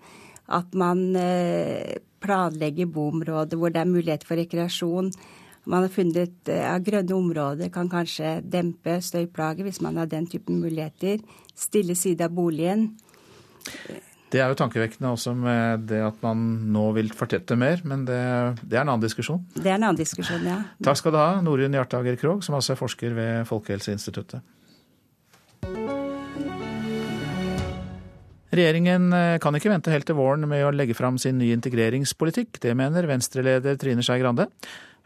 At man eh, planlegger boområder hvor det er mulighet for rekreasjon. Man har funnet eh, at grønne områder kan kanskje dempe støyplager hvis man har den typen muligheter. Stille side av boligen. Det er jo tankevekkende også med det at man nå vil fortette mer, men det, det, er en annen diskusjon. Det er en annen diskusjon, ja. Takk skal du ha, Norunn Hjartager Krogh, som altså er forsker ved Folkehelseinstituttet. Regjeringen eh, kan ikke vente helt til våren med å legge fram sin nye integreringspolitikk. Det mener Venstre-leder Trine Skei Grande.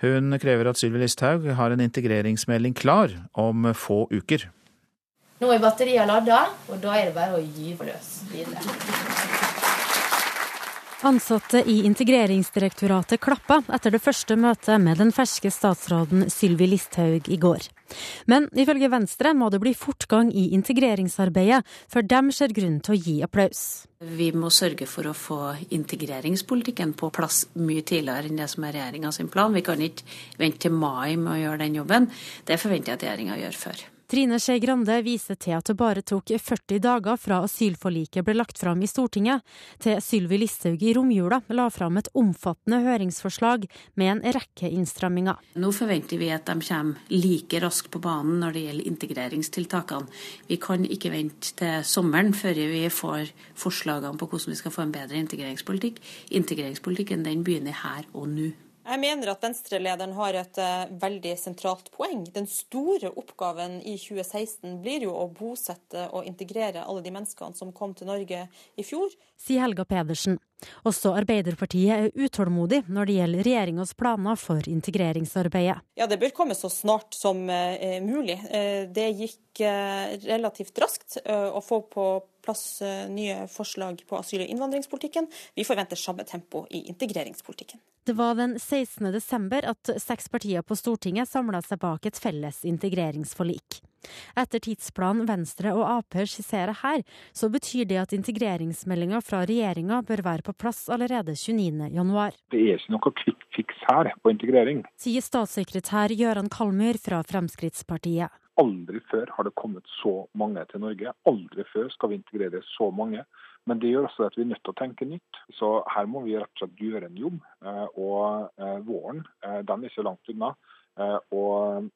Hun krever at Sylvi Listhaug har en integreringsmelding klar om få uker. Nå er batteriet lada, og da er det bare å gyve løs videre. Ansatte i Integreringsdirektoratet klappa etter det første møtet med den ferske statsråden Sylvi Listhaug i går. Men ifølge Venstre må det bli fortgang i integreringsarbeidet før dem ser grunn til å gi applaus. Vi må sørge for å få integreringspolitikken på plass mye tidligere enn det som er regjeringa plan. Vi kan ikke vente til mai med å gjøre den jobben. Det forventer jeg at regjeringa gjør før. Trine Skei Grande viser til at det bare tok 40 dager fra asylforliket ble lagt fram i Stortinget, til Sylvi Listhaug i romjula la fram et omfattende høringsforslag med en rekke innstramminger. Nå forventer vi at de kommer like raskt på banen når det gjelder integreringstiltakene. Vi kan ikke vente til sommeren før vi får forslagene på hvordan vi skal få en bedre integreringspolitikk. Integreringspolitikken den begynner her og nå. Jeg mener at Venstre-lederen har et uh, veldig sentralt poeng. Den store oppgaven i 2016 blir jo å bosette og integrere alle de menneskene som kom til Norge i fjor. Sier Helga Pedersen. Også Arbeiderpartiet er utålmodig når det gjelder regjeringas planer for integreringsarbeidet. Ja, Det bør komme så snart som uh, mulig. Uh, det gikk relativt raskt å få på plass nye forslag på asyl- og innvandringspolitikken. Vi forventer samme tempo i integreringspolitikken. Det var den 16. desember at seks partier på Stortinget samla seg bak et felles integreringsforlik. Etter tidsplanen Venstre og Ap skisserer her, så betyr det at integreringsmeldinga fra regjeringa bør være på plass allerede 29.1. Det er ikke noe kvikkfiks her på integrering. Sier statssekretær Gøran Kalmyr fra Fremskrittspartiet. Aldri før har det kommet så mange til Norge. Aldri før skal vi integrere så mange. Men det gjør også at vi er nødt til å tenke nytt. Så her må vi rett og slett gjøre en jobb. Eh, og eh, våren eh, den er ikke langt unna. Og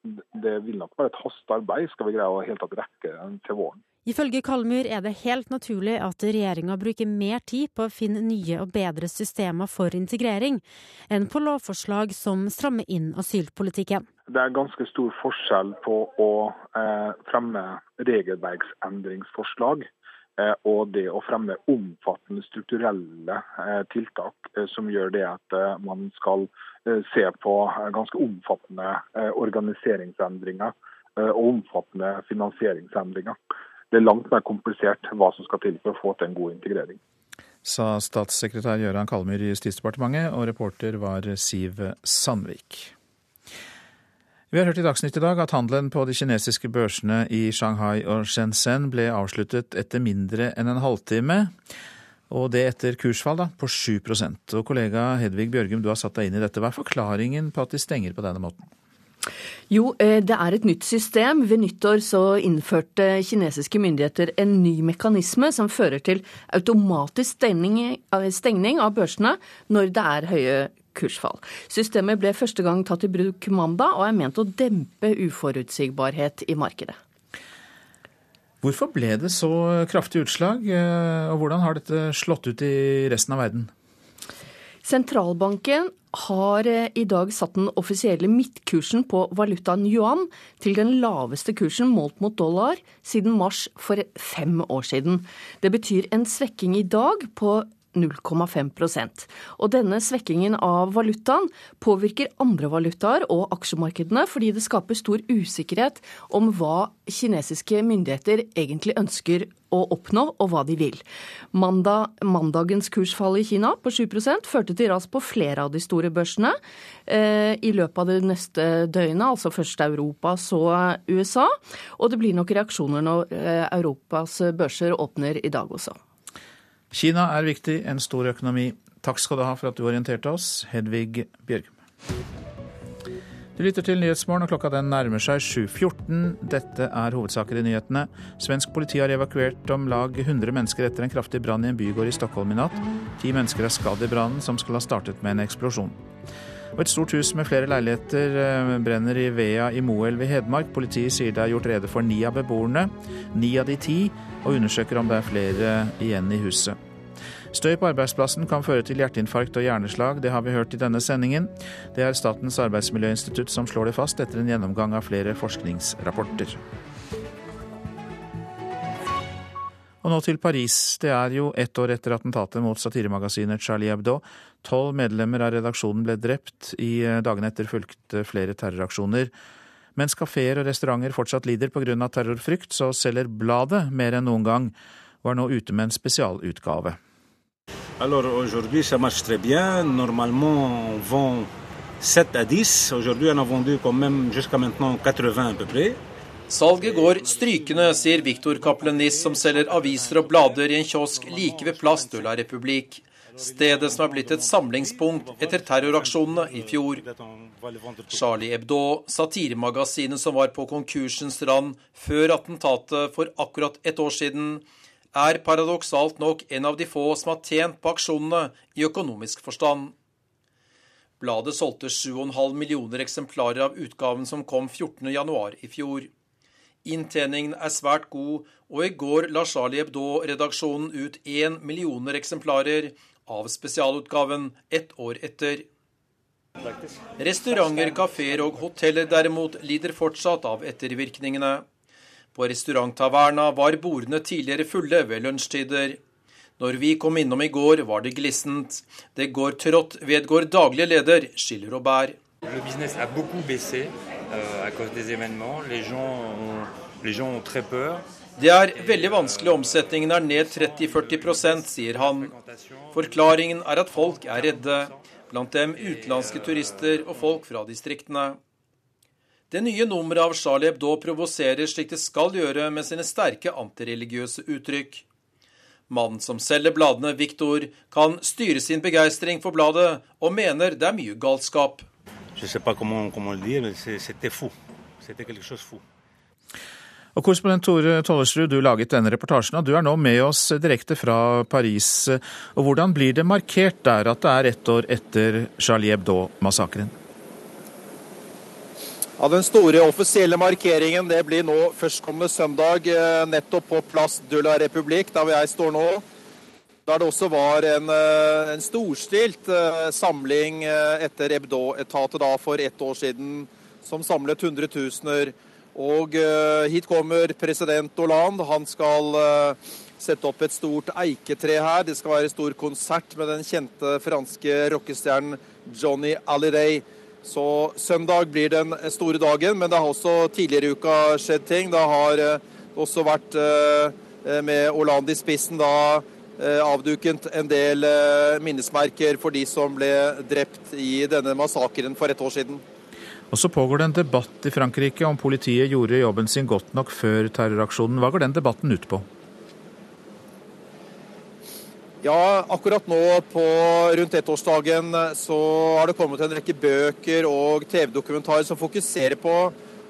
det vil nok være et hastearbeid skal vi greie å helt tatt rekke til våren. Ifølge Kalmyr er det helt naturlig at regjeringa bruker mer tid på å finne nye og bedre systemer for integrering, enn på lovforslag som strammer inn asylpolitikken. Det er ganske stor forskjell på å fremme regelverksendringsforslag Eh, og det å fremme omfattende strukturelle eh, tiltak eh, som gjør det at man skal se på ganske omfattende organiseringsendringer og omfattende finansieringsendringer. Det er langt mer komplisert hva som skal til for å få til en god integrering. Sa statssekretær Gøran Kalmyr i Justisdepartementet, og reporter var Siv Sandvik. Vi har hørt i Dagsnytt i dag at handelen på de kinesiske børsene i Shanghai og Shenzhen ble avsluttet etter mindre enn en halvtime. Og det etter kursfall da, på 7% Og Kollega Hedvig Bjørgum, du har satt deg inn i dette. Hva er forklaringen på at de stenger på denne måten? Jo, eh, det er et nytt system. Ved nyttår så innførte kinesiske myndigheter en ny mekanisme som fører til automatisk stengning, stengning av børsene når det er høye kursfall. Systemet ble første gang tatt i bruk mandag, og er ment å dempe uforutsigbarhet i markedet. Hvorfor ble det så kraftig utslag, eh, og hvordan har dette slått ut i resten av verden? Sentralbanken har eh, i dag satt den offisielle midtkursen på valutaen yuan til den laveste kursen målt mot dollar siden mars for fem år siden. Det betyr en svekking i dag på 0,5% Og Denne svekkingen av valutaen påvirker andre valutaer og aksjemarkedene, fordi det skaper stor usikkerhet om hva kinesiske myndigheter egentlig ønsker å oppnå, og hva de vil. Mandag, mandagens kursfall i Kina på 7% førte til ras på flere av de store børsene. Eh, I løpet av det neste døgnet, altså først Europa, så USA. Og det blir nok reaksjoner når eh, Europas børser åpner i dag også. Kina er viktig, en stor økonomi. Takk skal du ha for at du orienterte oss, Hedvig Bjørgum. Du lytter til Nyhetsmorgen, og klokka den nærmer seg 7.14. Dette er hovedsaker i nyhetene. Svensk politi har evakuert om lag 100 mennesker etter en kraftig brann i en bygård i Stockholm i natt. Ti mennesker er skadd i brannen, som skal ha startet med en eksplosjon. Og et stort hus med flere leiligheter eh, brenner i Vea i Moelv i Hedmark. Politiet sier det er gjort rede for ni av beboerne, ni av de ti, og undersøker om det er flere igjen i huset. Støy på arbeidsplassen kan føre til hjerteinfarkt og hjerneslag, det har vi hørt i denne sendingen. Det er Statens arbeidsmiljøinstitutt som slår det fast etter en gjennomgang av flere forskningsrapporter. Og nå til Paris. Det er jo ett år etter attentatet mot satiremagasinet Charlie Hebdo. Tolv medlemmer av redaksjonen ble drept. I dagene etter fulgte flere terroraksjoner. Mens kafeer og restauranter fortsatt lider pga. terrorfrykt, så selger bladet mer enn noen gang, og er nå ute med en spesialutgave. Alors aujourd'hui, ça marche très bien. Normalement, on vend 7 à 10. Aujourd'hui, on a vendu quand même jusqu'à maintenant 80 à peu près. Salget går strykende, sier Viktor Kaplenis, som selger aviser og blader i en kiosk like ved Plass de la Republique. Stedet som er blitt et samlingspunkt etter terroraksjonene i fjor. Charlie Hebdo, satiremagasinet som var på konkursens rand før attentatet for akkurat et år siden, er paradoksalt nok en av de få som har tjent på aksjonene i økonomisk forstand. Bladet solgte 7,5 millioner eksemplarer av utgaven som kom 14.1 i fjor. Inntjeningen er svært god, og i går la Charlie Hebdo-redaksjonen ut én millioner eksemplarer av spesialutgaven ett år etter. Restauranter, kafeer og hoteller derimot lider fortsatt av ettervirkningene. På restaurant Taverna var bordene tidligere fulle ved lunsjtider. Når vi kom innom i går, var det glissent. Det går trått, vedgår daglig leder Gilles peur. Det er veldig vanskelig. Omsetningen er ned 30-40% sier han. Forklaringen er at folk er redde. Blant dem utenlandske turister og folk fra distriktene. Det nye nummeret av Charlie Hebdo provoserer slik det skal gjøre med sine sterke antireligiøse uttrykk. Mannen som selger bladene, Viktor, kan styre sin begeistring for bladet, og mener det er mye galskap. Og Korrespondent Tore Tollersrud, du laget denne reportasjen, og du er nå med oss direkte fra Paris. Og Hvordan blir det markert der at det er ett år etter Charlie Hebdo-massakren? Ja, Den store offisielle markeringen det blir nå førstkommende søndag eh, nettopp på Place de la République, der hvor jeg står nå. Der det også var en, eh, en storstilt eh, samling etter Ebdo-etatet for ett år siden, som samlet hundretusener. Og hit kommer president Hollande. Han skal sette opp et stort eiketre her. Det skal være stor konsert med den kjente franske rockestjernen Johnny Alliday. Så søndag blir den store dagen, men det har også tidligere i uka skjedd ting. Det har eh, også vært eh, med Hollande i spissen da eh, avduket en del minnesmerker for de som ble drept i denne massakren for et år siden. Og så pågår det en debatt i Frankrike om politiet gjorde jobben sin godt nok før terroraksjonen. Hva går den debatten ut på? Ja, akkurat nå på rundt ettårsdagen så har det kommet en rekke bøker og TV-dokumentarer som fokuserer på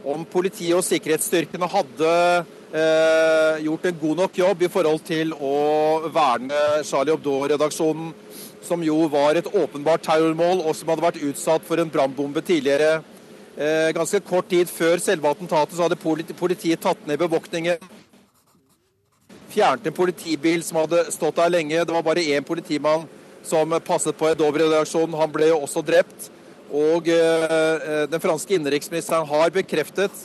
om politiet og sikkerhetsstyrkene hadde eh, gjort en god nok jobb i forhold til å verne Charlie Hebdo-redaksjonen, som jo var et åpenbart terrormål, og som hadde vært utsatt for en brannbombe tidligere. Eh, ganske kort tid før selve attentatet så hadde politiet tatt ned bevoktningen fjernet en politibil som hadde stått der lenge. Det var bare én politimann som passet på Hebdo-redaksjonen. Han ble jo også drept. Og eh, den franske innenriksministeren har bekreftet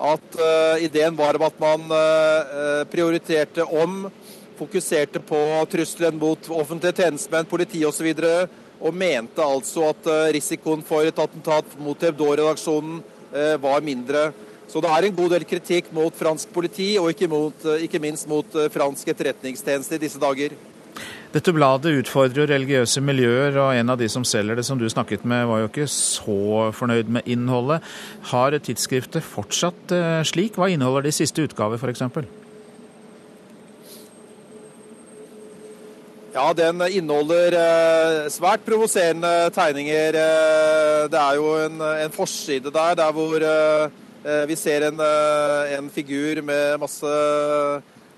at eh, ideen var at man eh, prioriterte om, fokuserte på trusselen mot offentlige tjenestemenn, politi osv. Og, og mente altså at eh, risikoen for et attentat mot Hebdo-redaksjonen eh, var mindre. Så det er en god del kritikk mot fransk politi, og ikke, mot, eh, ikke minst mot eh, fransk etterretningstjeneste i disse dager. Dette bladet utfordrer religiøse miljøer, og en av de som selger det, som du snakket med, var jo ikke så fornøyd med innholdet. Har tidsskriftet fortsatt eh, slik? Hva inneholder de siste utgaver, f.eks.? Ja, den inneholder svært provoserende tegninger. Det er jo en, en forside der, der hvor Eh, vi ser en, eh, en, figur med masse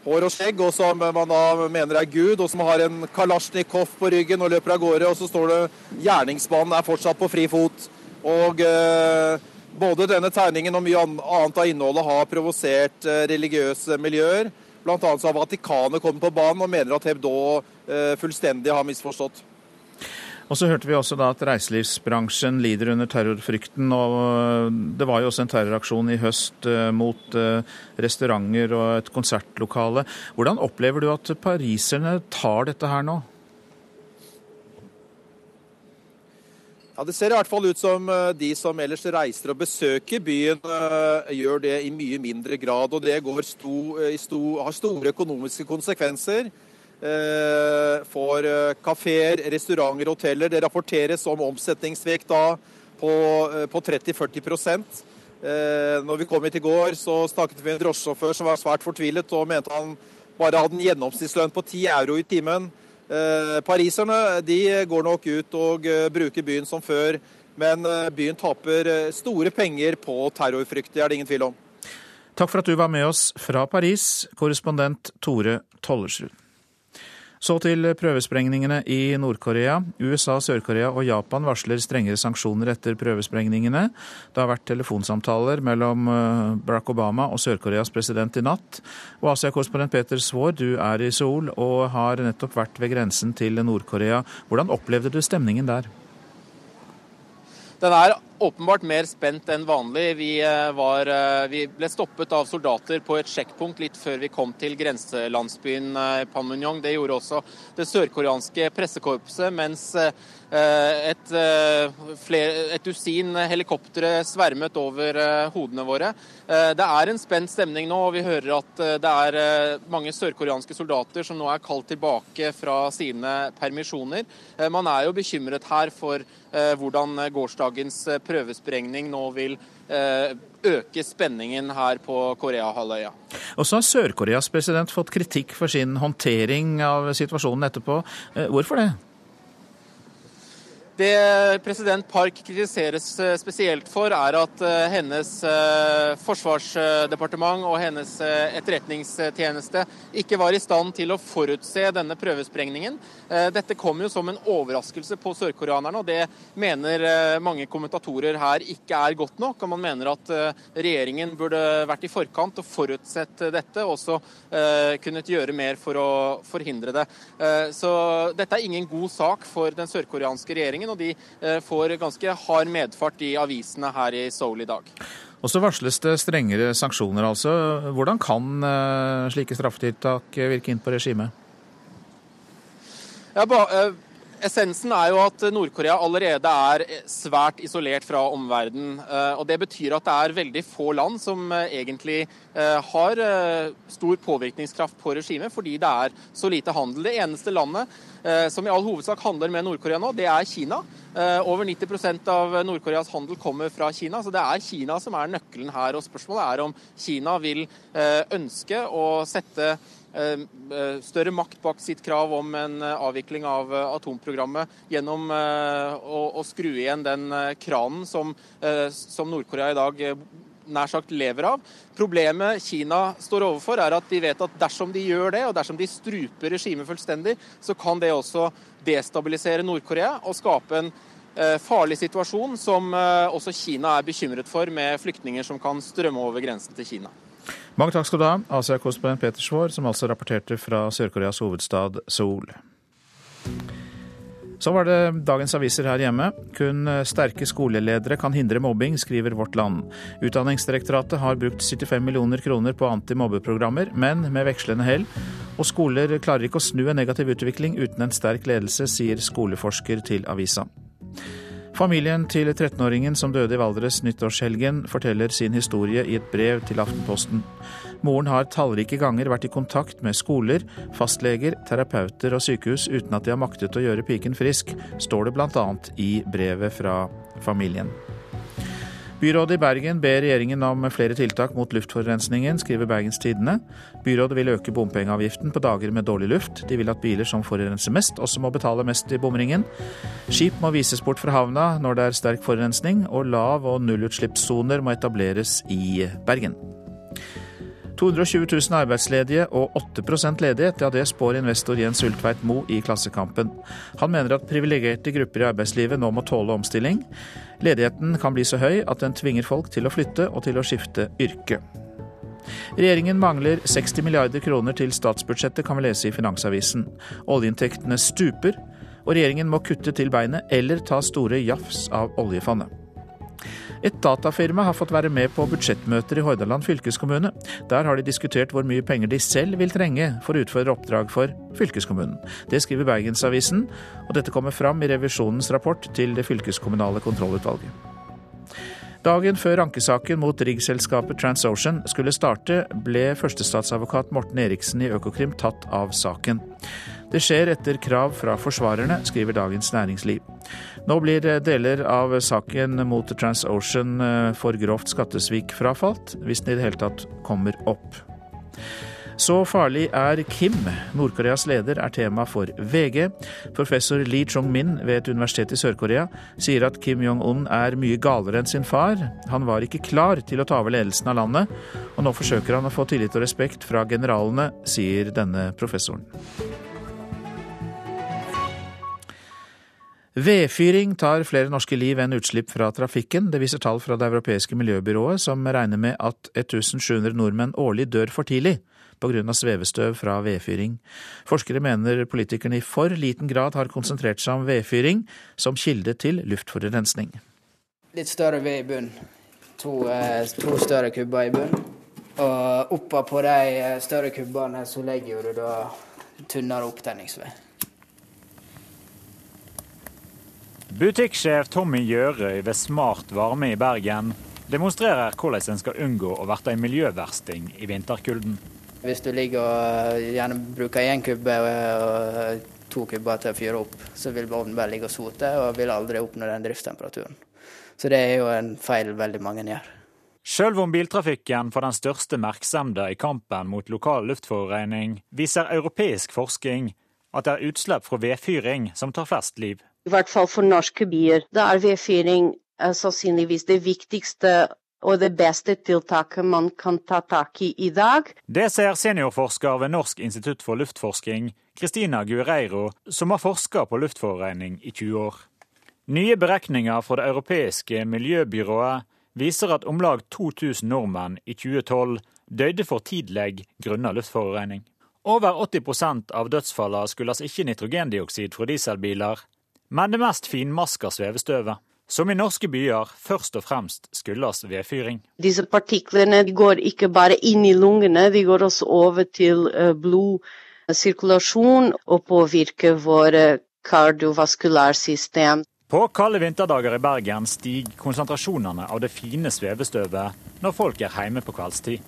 hår og skjegg, og som man da mener er Gud, og som har en kalasjnikov på ryggen og løper av gårde. Og så står det 'Gjerningsmannen er fortsatt på fri fot'. Og eh, både denne tegningen og mye annet av innholdet har provosert eh, religiøse miljøer. Annet har Vatikanet kommet på banen og mener at Hebdo eh, fullstendig har misforstått. Og så hørte vi også da at reiselivsbransjen lider under terrorfrykten. og øh, Det var jo også en terroraksjon i høst øh, mot øh, restauranter og et konsertlokale. Hvordan opplever du at pariserne tar dette her nå? Ja, Det ser i hvert fall ut som de som ellers reiser og besøker byen, gjør det i mye mindre grad. Og det sto, sto, har store økonomiske konsekvenser. Eh, for eh, kafeer, restauranter, hoteller. Det rapporteres om omsetningsvekt da på, eh, på 30-40% Når vi kom hit i går, så snakket vi med en drosjesjåfør som var svært fortvilet og mente han bare hadde en gjennomsnittslønn på 10 euro i timen. Pariserne de går nok ut og bruker byen som før, men byen taper store penger på terrorfrykt. Det er det ingen tvil om. Takk for at du var med oss fra Paris, korrespondent Tore Tollersrud. Så til prøvesprengningene i Nord-Korea. USA, Sør-Korea og Japan varsler strengere sanksjoner etter prøvesprengningene. Det har vært telefonsamtaler mellom eh, Barack Obama og Sør-Koreas president i natt. Og Asia-korrespondent Peter Svaar, du er i Seoul og har nettopp vært ved grensen til Nord-Korea. Hvordan opplevde du stemningen der? Den er åpenbart mer spent enn vanlig. Vi, eh, var, eh, vi, ble stoppet av soldater på et sjekkpunkt litt før vi kom til grenselandsbyen eh, Panmunjong. Det gjorde også det sørkoreanske pressekorpset, mens et, et dusin helikoptre svermet over hodene våre. Det er en spent stemning nå, og vi hører at det er mange sørkoreanske soldater som nå er kalt tilbake fra sine permisjoner. Man er jo bekymret her for hvordan gårsdagens prøvesprengning nå vil eh, øke spenningen her på Koreahalvøya. Og så har Sør-Koreas president fått kritikk for sin håndtering av situasjonen etterpå. Eh, hvorfor det? Det president Park kritiseres eh, spesielt for, er at eh, hennes eh, forsvarsdepartement og hennes etterretningstjeneste ikke var i stand til å forutse denne prøvesprengningen. Dette kom jo som en overraskelse på sørkoreanerne, og det mener mange kommentatorer her ikke er godt nok. Og man mener at regjeringen burde vært i forkant og forutsett dette, og også kunnet gjøre mer for å forhindre det. Så dette er ingen god sak for den sørkoreanske regjeringen og de eh, får ganske hard medfart i avisene her i Seoul i dag. Og så varsles det strengere sanksjoner, altså. Hvordan kan eh, slike straffetiltak virke inn på regimet? Ja, ba, eh, Essensen er jo at Nord-Korea allerede er svært isolert fra omverdenen. og Det betyr at det er veldig få land som egentlig har stor påvirkningskraft på regimet, fordi det er så lite handel. Det eneste landet som i all hovedsak handler med Nord-Korea nå, det er Kina. Over 90 av Nord-Koreas handel kommer fra Kina, så det er Kina som er nøkkelen her. Og spørsmålet er om Kina vil ønske å sette større makt bak sitt krav om en avvikling av atomprogrammet gjennom å, skru igjen den kranen som, Nord-Korea i dag nær sagt lever av. Problemet Kina står overfor, er at de vet at dersom de gjør det, og dersom de struper regimet fullstendig, så kan det også destabilisere Nord-Korea og skape en eh, farlig situasjon som eh, også Kina er bekymret for, med flyktninger som kan strømme over grensen til Kina. Mange takk skal du ha, Asia-korrespondent Peter Svaar, som altså rapporterte fra Sør-Koreas hovedstad Seoul. Så var det dagens aviser her hjemme. Kun sterke skoleledere kan hindre mobbing, skriver Vårt Land. Utdanningsdirektoratet har brukt 75 millioner kroner på antimobbeprogrammer, men med vekslende hell. Og skoler klarer ikke å snu en negativ utvikling uten en sterk ledelse, sier skoleforsker til avisa. Familien til 13-åringen som døde i Valdres nyttårshelgen, forteller sin historie i et brev til Aftenposten. Moren har tallrike ganger vært i kontakt med skoler, fastleger, terapeuter og sykehus uten at de har maktet å gjøre piken frisk, står det bl.a. i brevet fra familien. Byrådet i Bergen ber regjeringen om flere tiltak mot luftforurensningen, skriver Bergens Tidende. Byrådet vil øke bompengeavgiften på dager med dårlig luft. De vil at biler som forurenser mest, også må betale mest i bomringen. Skip må vises bort fra havna når det er sterk forurensning, og lav- og nullutslippssoner må etableres i Bergen. 220 000 arbeidsledige og 8% ledighet, ja det spår investor Jens Ulltveit Moe i Klassekampen. Han mener at privilegerte grupper i arbeidslivet nå må tåle omstilling. Ledigheten kan bli så høy at den tvinger folk til å flytte og til å skifte yrke. Regjeringen mangler 60 milliarder kroner til statsbudsjettet, kan vi lese i Finansavisen. Oljeinntektene stuper, og regjeringen må kutte til beinet eller ta store jafs av oljefondet. Et datafirma har fått være med på budsjettmøter i Hordaland fylkeskommune. Der har de diskutert hvor mye penger de selv vil trenge for å utføre oppdrag for fylkeskommunen. Det skriver Bergensavisen, og dette kommer fram i revisjonens rapport til det fylkeskommunale kontrollutvalget. Dagen før ankesaken mot riggselskapet TransOcean skulle starte, ble førstestatsadvokat Morten Eriksen i Økokrim tatt av saken. Det skjer etter krav fra forsvarerne, skriver Dagens Næringsliv. Nå blir deler av saken mot TransOcean eh, for grovt skattesvik frafalt, hvis den i det hele tatt kommer opp. Så farlig er Kim, Nord-Koreas leder, er tema for VG. Professor Lee Chong-min ved et universitet i Sør-Korea sier at Kim Jong-un er mye galere enn sin far. Han var ikke klar til å ta over ledelsen av landet, og nå forsøker han å få tillit og respekt fra generalene, sier denne professoren. Vedfyring tar flere norske liv enn utslipp fra trafikken. Det viser tall fra Det europeiske miljøbyrået, som regner med at 1700 nordmenn årlig dør for tidlig pga. svevestøv fra vedfyring. Forskere mener politikerne i for liten grad har konsentrert seg om vedfyring som kilde til luftforurensning. Litt større ved i bunnen. To, eh, to større kubber i bunnen. Og oppå på de større kubbene så legger du da tynnere opptenningsved. Butikksjef Tommy Gjørøy ved Smart Varme i Bergen demonstrerer hvordan en skal unngå å bli en miljøversting i vinterkulden. Hvis du ligger og gjerne bruker én kubbe og to kubber til å fyre opp, så vil ovnen bare ligge og sote og vil aldri oppnå den driftstemperaturen. Så det er jo en feil veldig mange gjør. Selv om biltrafikken får den største merksemda i kampen mot lokal luftforurensning, viser europeisk forskning at det er utslipp fra vedfyring som tar flest liv. I hvert fall for norske byer. Da er vedfyring eh, sannsynligvis det viktigste og det beste tiltaket man kan ta tak i i dag. Det ser seniorforsker ved Norsk institutt for luftforsking, Kristina Guerreiro, som har forska på luftforurensning i 20 år. Nye beregninger fra det europeiske miljøbyrået viser at om lag 2000 nordmenn i 2012 døde for tidlig grunnet luftforurensning. Over 80% av dødsfallene skyldes ikke nitrogendioksid fra dieselbiler, men det mest finmaska svevestøvet, som i norske byer først og fremst skyldes vedfyring. Disse partiklene går ikke bare inn i lungene, de går også over til eh, blodsirkulasjon og påvirker våre kardiovaskulærsystem. På kalde vinterdager i Bergen stiger konsentrasjonene av det fine svevestøvet når folk er hjemme på kveldstid.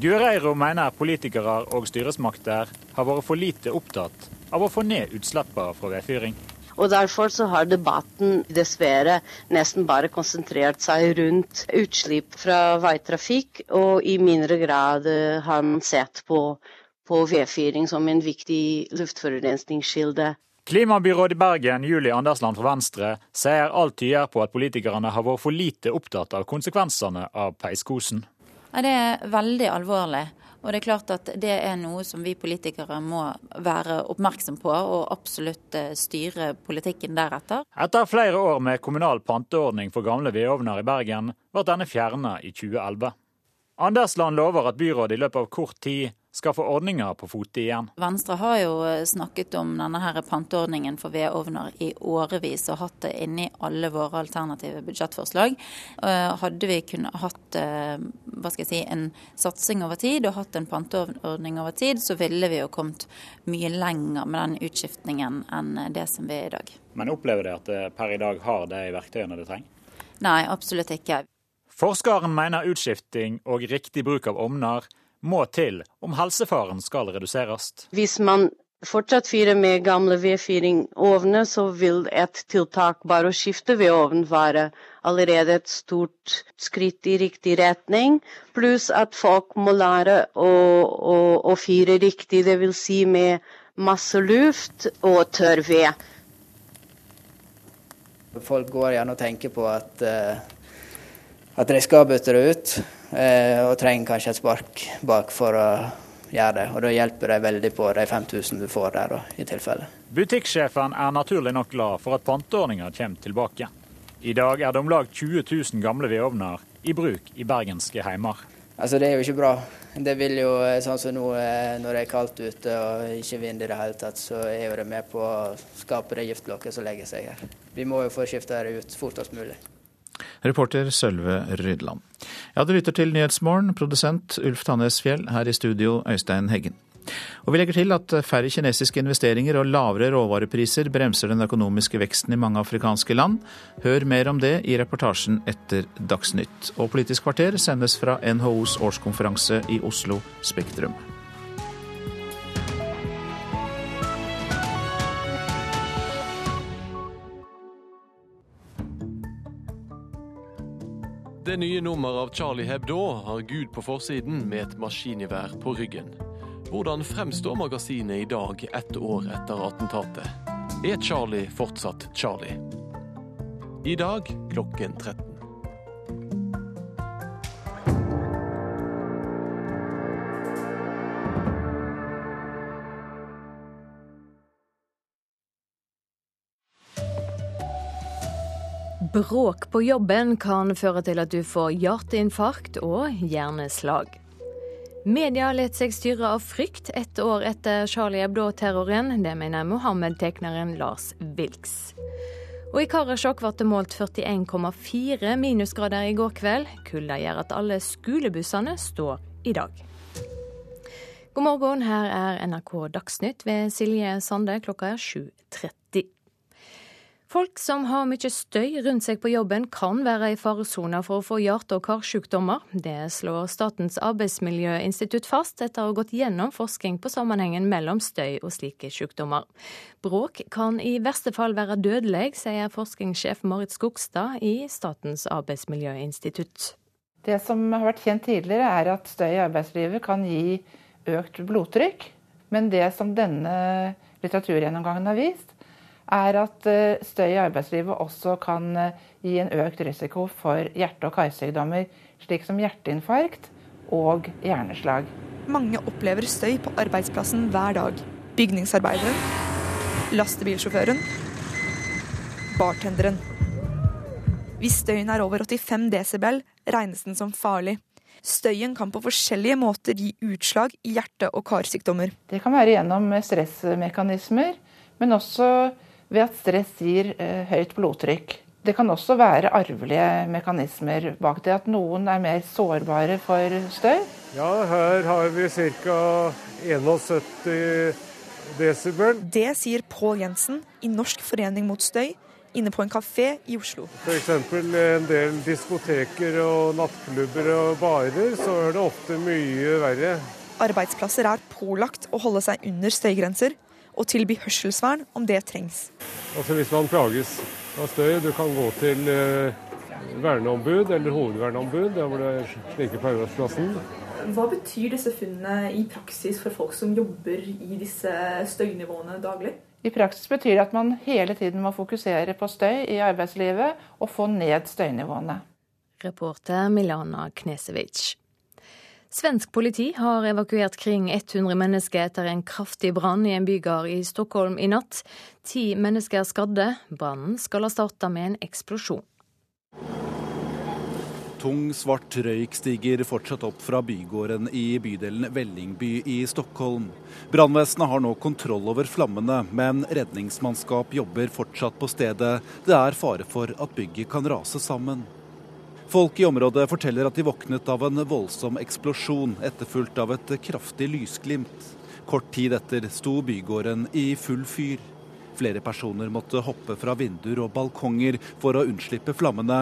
Gureiro mener politikere og styresmakter har vært for lite opptatt av å få ned utslippene fra vedfyring. Og Derfor så har debatten dessverre nesten bare konsentrert seg rundt utslipp fra veitrafikk, og i mindre grad eh, har man sett på, på vedfyring som en viktig luftforurensningskilde. Klimabyråd i Bergen, Julie Andersland fra Venstre, sier alt tyder på at politikerne har vært for lite opptatt av konsekvensene av peiskosen. Ja, det er veldig alvorlig. Og det er klart at det er noe som vi politikere må være oppmerksom på, og absolutt eh, styre politikken deretter. Etter flere år med kommunal panteordning for gamle vedovner i Bergen, ble denne fjernet i 2011. Andersland lover at byrådet i løpet av kort tid skal få ordninga på fote igjen. Venstre har jo eh, snakket om denne her panteordningen for vedovner i årevis og hatt det inni alle våre alternative budsjettforslag. Eh, hadde vi kunnet hatt eh, hva skal jeg si, en satsing over tid og hatt en panteordning over tid, så ville vi jo kommet mye lenger med den utskiftningen enn det som vi er i dag. Men opplever dere at det per i dag har de verktøyene det trenger? Nei, absolutt ikke. Forskeren mener utskifting og riktig bruk av ovner må til om helsefaren skal reduseres. Hvis man fortsatt fyrer med gamle vedfyringsovner, så vil et tiltak bare å skifte vedovn være allerede et stort skritt i riktig retning. Pluss at folk må lære å, å, å fyre riktig, dvs. Si med masse luft og tørr ved. Folk går gjerne og tenker på at, uh, at de skal bytte det ut. Eh, og trenger kanskje et spark bak for å gjøre det. Og da hjelper det veldig på de 5000 du får der, da, i tilfelle. Butikksjefen er naturlig nok glad for at panteordninga kommer tilbake. I dag er det om lag 20 000 gamle vedovner i bruk i bergenske heimer. Altså Det er jo ikke bra. Det vil jo, eh, sånn som nå eh, når det er kaldt ute og ikke vind i det hele tatt, så er jo det med på å skape det giftlokket som legger seg her. Vi må jo få skifta det ut fortest mulig. Reporter Sølve Rydland. Ja, du lytter til Nyhetsmorgen, produsent Ulf Tannes Fjell, her i studio Øystein Heggen. Og vi legger til at færre kinesiske investeringer og lavere råvarepriser bremser den økonomiske veksten i mange afrikanske land. Hør mer om det i reportasjen etter Dagsnytt. Og Politisk kvarter sendes fra NHOs årskonferanse i Oslo Spektrum. Det nye nummeret av Charlie Hebdo har Gud på forsiden med et maskingevær på ryggen. Hvordan fremstår magasinet i dag, ett år etter attentatet? Er Charlie fortsatt Charlie? I dag klokken 13. Bråk på jobben kan føre til at du får hjerteinfarkt og hjerneslag. Media lar seg styre av frykt ett år etter Charlie Hebdo-terroren. Det mener Mohammed-tegneren Lars Wilks. Og i Karasjok ble det målt 41,4 minusgrader i går kveld. Kulda gjør at alle skolebussene står i dag. God morgen, her er NRK Dagsnytt ved Silje Sande. Klokka er 7.30. Folk som har mye støy rundt seg på jobben, kan være i faresona for å få hjerte- og karsykdommer. Det slår Statens arbeidsmiljøinstitutt fast etter å ha gått gjennom forskning på sammenhengen mellom støy og slike sykdommer. Bråk kan i verste fall være dødelig, sier forskningssjef Marit Skogstad i Statens arbeidsmiljøinstitutt. Det som har vært kjent tidligere, er at støy i arbeidslivet kan gi økt blodtrykk. Men det som denne litteraturgjennomgangen har vist, er at eh, støy i arbeidslivet også kan eh, gi en økt risiko for hjerte- og karsykdommer, slik som hjerteinfarkt og hjerneslag. Mange opplever støy på arbeidsplassen hver dag. Bygningsarbeideren, lastebilsjåføren, bartenderen. Hvis støyen er over 85 desibel, regnes den som farlig. Støyen kan på forskjellige måter gi utslag i hjerte- og karsykdommer. Det kan være gjennom stressmekanismer, men også ved at stress gir eh, høyt blodtrykk. Det kan også være arvelige mekanismer bak det, at noen er mer sårbare for støy. Ja, her har vi ca. 71 desibel. Det sier Pål Jensen i Norsk forening mot støy inne på en kafé i Oslo. F.eks. en del diskoteker og nattklubber og barer, så er det ofte mye verre. Arbeidsplasser er pålagt å holde seg under støygrenser, og tilby hørselsvern om det trengs. Altså Hvis man plages av støy, du kan gå til eh, verneombud eller hovedverneombud, der hvor det er slike på arbeidsplassen. Hva betyr disse funnene i praksis for folk som jobber i disse støynivåene daglig? I praksis betyr det at man hele tiden må fokusere på støy i arbeidslivet og få ned støynivåene. Reporter Milana Knesevic. Svensk politi har evakuert kring 100 mennesker etter en kraftig brann i en bygård i Stockholm i natt. Ti mennesker er skadde. Brannen skal ha starta med en eksplosjon. Tung, svart røyk stiger fortsatt opp fra bygården i bydelen Vellingby i Stockholm. Brannvesenet har nå kontroll over flammene, men redningsmannskap jobber fortsatt på stedet. Det er fare for at bygget kan rase sammen. Folk i området forteller at de våknet av en voldsom eksplosjon, etterfulgt av et kraftig lysglimt. Kort tid etter sto bygården i full fyr. Flere personer måtte hoppe fra vinduer og balkonger for å unnslippe flammene.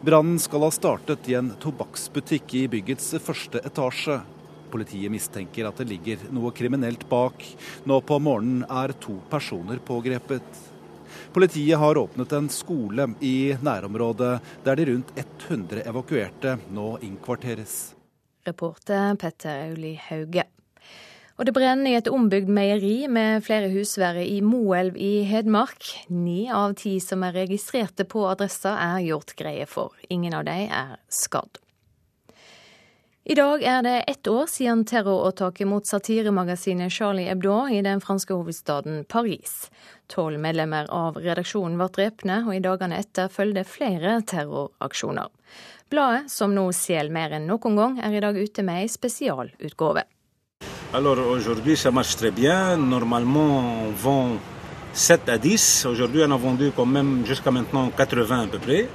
Brannen skal ha startet i en tobakksbutikk i byggets første etasje. Politiet mistenker at det ligger noe kriminelt bak. Nå på morgenen er to personer pågrepet. Politiet har åpnet en skole i nærområdet, der de rundt 100 evakuerte nå innkvarteres. Reporter Petter Auli Hauge. Og det brenner i et ombygd meieri med flere husvære i Moelv i Hedmark. Ni av ti som er registrerte på adressa er gjort greie for. Ingen av dem er skadd. I dag er det ett år siden terroråtaket mot satiremagasinet Charlie Hebdo i den franske hovedstaden Paris. Tolv medlemmer av redaksjonen ble drepne, og i dagene etter følger flere terroraksjoner. Bladet, som nå selger mer enn noen gang, er i dag ute med ei spesialutgave. Alors aujourd'hui ça marche très bien. Normalement on vend 7 à 10. Aujourd'hui on a vendu quand même jusqu'à maintenant 80 à peu près.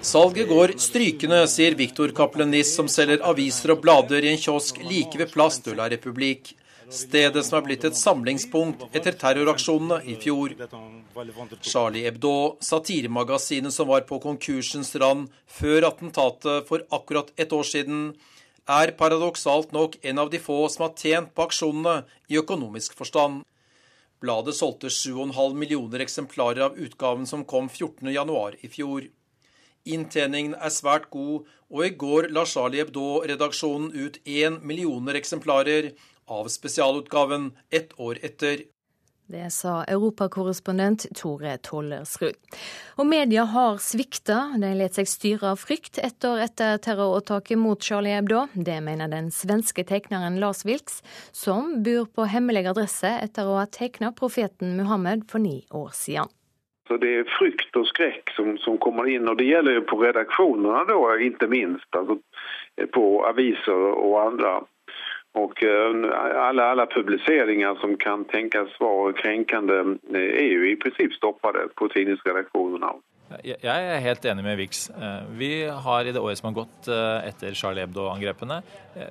Salget går strykende, sier Viktor Kaplanis, som selger aviser og blader i en kiosk like ved Plass de la Republikk. Stedet som er blitt et samlingspunkt etter terroraksjonene i fjor. Charlie Hebdo, satiremagasinet som var på konkursens rand før attentatet for akkurat et år siden, er paradoksalt nok en av de få som har tjent på aksjonene i økonomisk forstand. Bladet solgte 7,5 millioner eksemplarer av utgaven som kom 14.1 i fjor. Inntjeningen er svært god, og i går la Charlie Hebdo-redaksjonen ut én millioner eksemplarer, av spesialutgaven ett år etter. Det sa europakorrespondent Tore Tollersrud. Og media har svikta. De let seg styre av frykt ett år etter terroråtaket mot Charlie Hebdo. Det mener den svenske tegneren Lars Wilks, som bor på hemmelig adresse etter å ha tegna profeten Muhammed for ni år siden. Så Det er frykt og skrekk som, som kommer inn, og det gjelder jo på redaksjonene, da, ikke minst. Altså på aviser og andre och eh, alla, alla publiceringar som kan tänkas vara kränkande krenkende är ju i princip stoppade på tidningsredaktionerna. Jeg er helt enig med Vix. Eh, vi har i det året som har gått etter Charlie Hebdo-angrepene,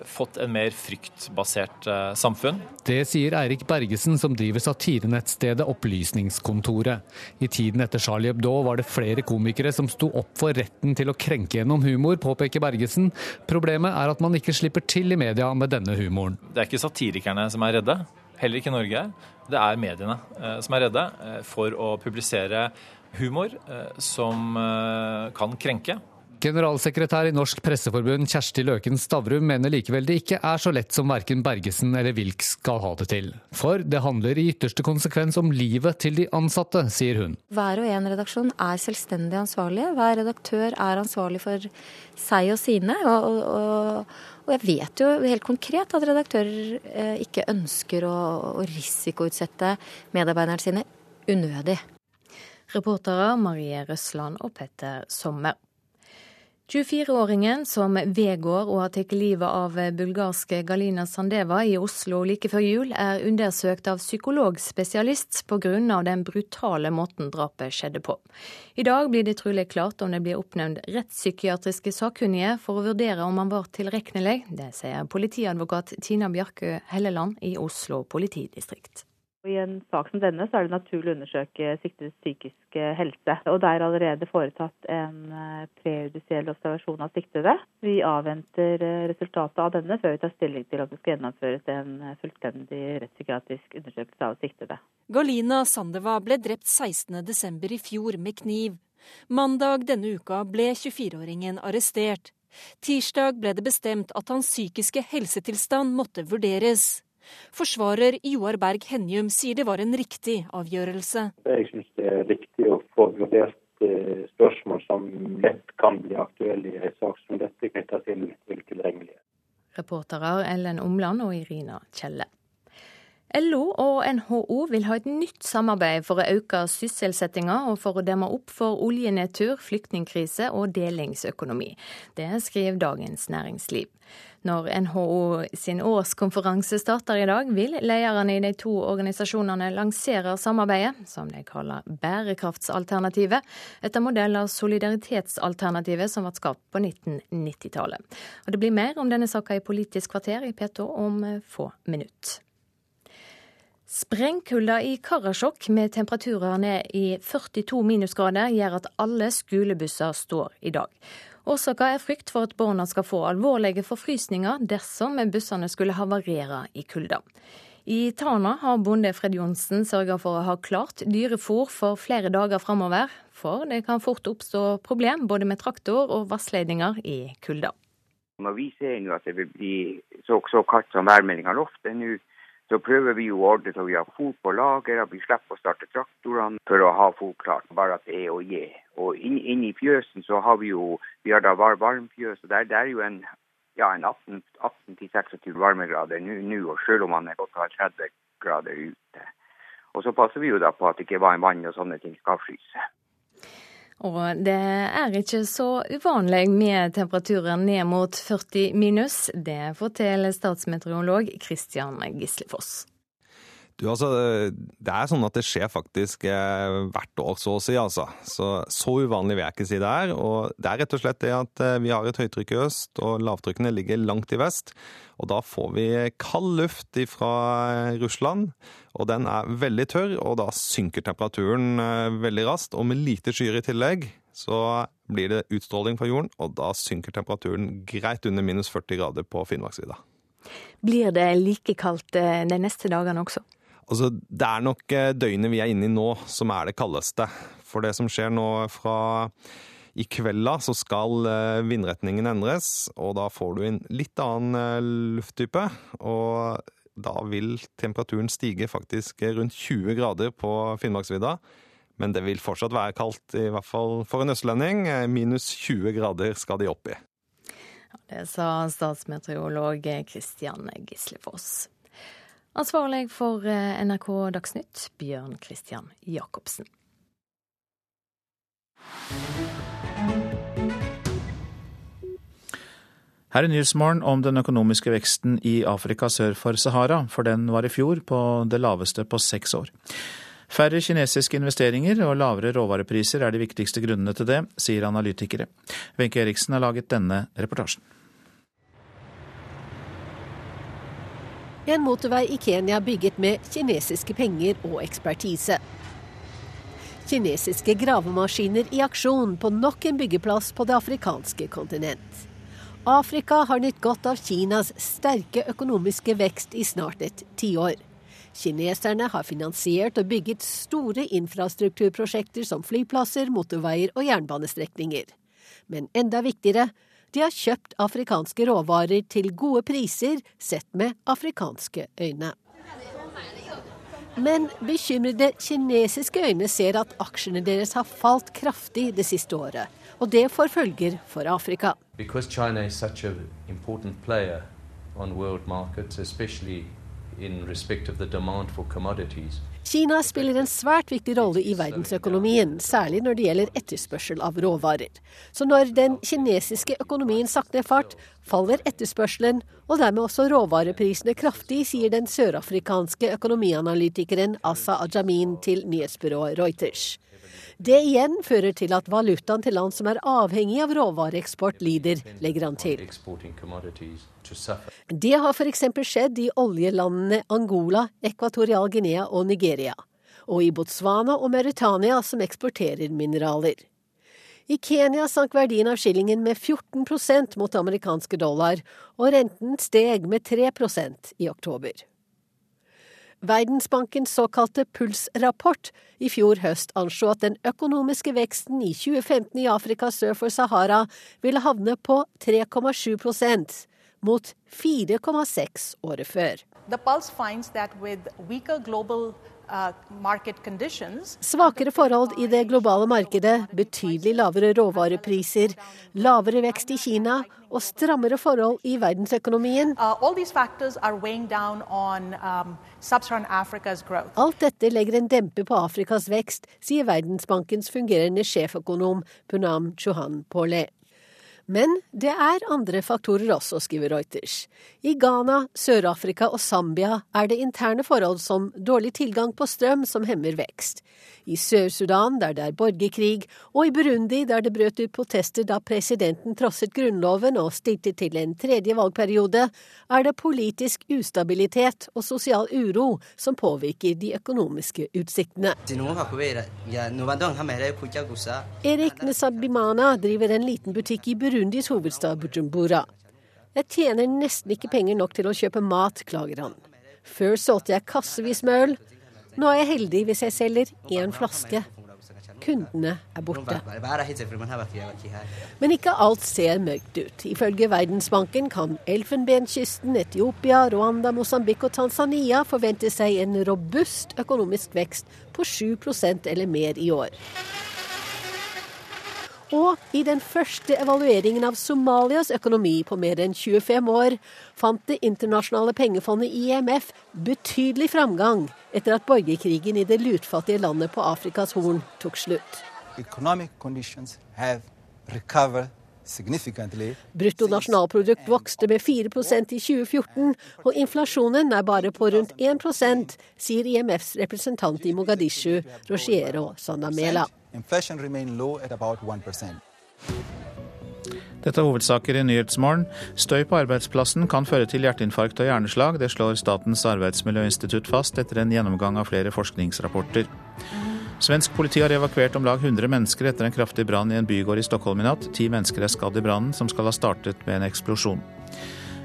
fått en mer fryktbasert samfunn. Det sier Eirik Bergesen, som driver satirenettstedet Opplysningskontoret. I tiden etter Charlie Hebdo var det flere komikere som sto opp for retten til å krenke gjennom humor, påpeker Bergesen. Problemet er at man ikke slipper til i media med denne humoren. Det er ikke satirikerne som er redde, heller ikke Norge. Det er mediene som er redde for å publisere humor eh, som eh, kan krenke. Generalsekretær i Norsk Presseforbund Kjersti Løken Stavrum mener likevel det ikke er så lett som verken Bergesen eller Wilks skal ha det til. For det handler i ytterste konsekvens om livet til de ansatte, sier hun. Hver og en redaksjon er selvstendig ansvarlig. Hver redaktør er ansvarlig for seg og sine. og, og, og jeg vet jo helt konkret at redaktører eh, ikke ønsker å, å risikoutsette medarbeiderne sine unødig. Reportere Marie Røsland og Petter Sommer. 24-åringen som vedgår å ha tatt livet av bulgarske Galina Sandeva i Oslo like før jul, er undersøkt av psykologspesialist pga. den brutale måten drapet skjedde på. I dag blir det trolig klart om det blir oppnevnt rettspsykiatriske sakkunnige for å vurdere om han var tilregnelig. Det sier politiadvokat Tina Bjarkø Helleland i Oslo politidistrikt. I en sak som denne så er det naturlig å undersøke siktedes psykiske helse. Og det er allerede foretatt en eh, prejudisiell observasjon av siktede. Vi avventer eh, resultatet av denne før vi tar stilling til om det skal gjennomføres en eh, fullstendig rettspsykiatrisk undersøkelse av siktede. Galina Sandeva ble drept 16.12. i fjor med kniv. Mandag denne uka ble 24-åringen arrestert. Tirsdag ble det bestemt at hans psykiske helsetilstand måtte vurderes. Forsvarer Joar Berg Henjum sier det var en riktig avgjørelse. Jeg syns det er riktig å få vurdert eh, spørsmål som lett kan bli aktuelle i en sak som dette knytta til tilgjengelighet. Reportere Ellen Omland og Irina Kjelle. LO og NHO vil ha et nytt samarbeid for å øke sysselsettinga og for å demme opp for oljenedtur, flyktningkrise og delingsøkonomi. Det skriver Dagens Næringsliv. Når NHO sin årskonferanse starter i dag, vil lederne i de to organisasjonene lansere samarbeidet, som de kaller Bærekraftsalternativet, etter modell av Solidaritetsalternativet som ble skapt på 1990-tallet. Og Det blir mer om denne saka i Politisk kvarter i P2 om få minutter. Sprengkulda i Karasjok med temperaturer ned i 42 minusgrader gjør at alle skolebusser står i dag. Årsaka er frykt for at barna skal få alvorlige forfrysninger dersom bussene skulle havarere i kulda. I Tana har bonde Fred Johnsen sørga for å ha klart dyrefòr for flere dager framover, for det kan fort oppstå problem både med traktor og vassledninger i kulda. Når vi ser nå at det vil bli så, så kaldt som værmeldinga lovte nå, så prøver vi å ordne så vi har fôr på lager, at vi slipper å starte traktorene for å ha fôr klart. Bare at det er å gi. Og inn, inn i fjøsen så har vi jo vi har da var varmfjøs, og der, der, er jo en, ja, en 18-26 varmegrader nå, selv om man er godt har 30 grader ute. Og så passer vi jo da på at det ikke vann og sånne ting skal fryse. Og det er ikke så uvanlig med temperaturer ned mot 40 minus. Det forteller statsmeteorolog Christian Gislefoss. Du, altså, Det er sånn at det skjer faktisk eh, hvert år, så å si. altså. Så, så uvanlig vil jeg ikke si det er. Og det er rett og slett det at eh, vi har et høytrykk i øst, og lavtrykkene ligger langt i vest. Og da får vi kald luft fra eh, Russland, og den er veldig tørr. Og da synker temperaturen veldig raskt. Og med lite skyer i tillegg, så blir det utstråling fra jorden, og da synker temperaturen greit under minus 40 grader på Finnmarksvidda. Blir det like kaldt de neste dagene også? Altså, det er nok eh, døgnet vi er inne i nå som er det kaldeste. For det som skjer nå fra i kvelda, så skal eh, vindretningen endres, og da får du en litt annen eh, lufttype. Og da vil temperaturen stige faktisk rundt 20 grader på Finnmarksvidda. Men det vil fortsatt være kaldt, i hvert fall for en østlending. Minus 20 grader skal de opp i. Det sa statsmeteorolog Kristian Gislefoss. Ansvarlig for eh, NRK Dagsnytt, Bjørn Christian Jacobsen. Her er Nyhetsmorgen om den økonomiske veksten i Afrika sør for Sahara, for den var i fjor på det laveste på seks år. Færre kinesiske investeringer og lavere råvarepriser er de viktigste grunnene til det, sier analytikere. Wenche Eriksen har laget denne reportasjen. En motorvei i Kenya bygget med kinesiske penger og ekspertise. Kinesiske gravemaskiner i aksjon på nok en byggeplass på det afrikanske kontinent. Afrika har nytt godt av Kinas sterke økonomiske vekst i snart et tiår. Kineserne har finansiert og bygget store infrastrukturprosjekter som flyplasser, motorveier og jernbanestrekninger. Men enda viktigere, de har kjøpt afrikanske råvarer til gode priser sett med afrikanske øyne. Men bekymrede kinesiske øyne ser at aksjene deres har falt kraftig det siste året. Og det får følger for Afrika. Markets, especially in respect of the demand for commodities, Kina spiller en svært viktig rolle i verdensøkonomien, særlig når det gjelder etterspørsel av råvarer. Så når den kinesiske økonomien sakner fart, faller etterspørselen, og dermed også råvareprisene kraftig, sier den sørafrikanske økonomianalytikeren Asa Ajamin til nyhetsbyrået Reuters. Det igjen fører til at valutaen til land som er avhengig av råvareeksport, lider, legger han til. Det har f.eks. skjedd i oljelandene Angola, Ekvatorial Guinea og Nigeria. Og i Botswana og Mauritania, som eksporterer mineraler. I Kenya sank verdien av skillingen med 14% mot amerikanske dollar, og renten steg med 3% i oktober. Verdensbankens såkalte Puls-rapport i fjor høst anslo at den økonomiske veksten i 2015 i Afrika sør for Sahara ville havne på 3,7% mot 4,6 året før. The Pulse finds that with weaker global Svakere forhold i det globale markedet, betydelig lavere råvarepriser, lavere vekst i Kina og strammere forhold i verdensøkonomien. Uh, um, Alt dette legger en dempe på Afrikas vekst, sier Verdensbankens fungerende sjeføkonom Punam Chuhan Pole. Men det er andre faktorer også, skriver Reuters. I Ghana, Sør-Afrika og Zambia er det interne forhold som dårlig tilgang på strøm som hemmer vekst. I Sør-Sudan, der det er borgerkrig, og i Burundi, der det brøt ut protester da presidenten trosset grunnloven og stilte til en tredje valgperiode, er det politisk ustabilitet og sosial uro som påvirker de økonomiske utsiktene. Erik Nesabimana driver en liten butikk i Burundis hovedstad Bujumbura. Jeg tjener nesten ikke penger nok til å kjøpe mat, klager han. Før solgte jeg kassevis med øl, nå er jeg heldig hvis jeg selger én flaske. Kundene er borte. Men ikke alt ser mørkt ut. Ifølge Verdensbanken kan Elfenbenskysten, Etiopia, Rwanda, Mosambik og Tanzania forvente seg en robust økonomisk vekst på 7% eller mer i år. Og i den første evalueringen av Somalias økonomi på mer enn 25 år fant Det internasjonale pengefondet IMF betydelig framgang etter at borgerkrigen i det lutfattige landet på Afrikas Horn tok slutt. Bruttonasjonalprodukt vokste med 4% i 2014, og inflasjonen er bare på rundt 1% sier IMFs representant i Mogadishu, Roshiero Sanamela. Inflation remained low at about 1%. Dette er hovedsaker i Nyhetsmorgen. Støy på arbeidsplassen kan føre til hjerteinfarkt og hjerneslag. Det slår Statens arbeidsmiljøinstitutt fast etter en gjennomgang av flere forskningsrapporter. Svensk politi har evakuert om lag 100 mennesker etter en kraftig brann i en bygård i Stockholm i natt. Ti mennesker er skadd i brannen, som skal ha startet med en eksplosjon.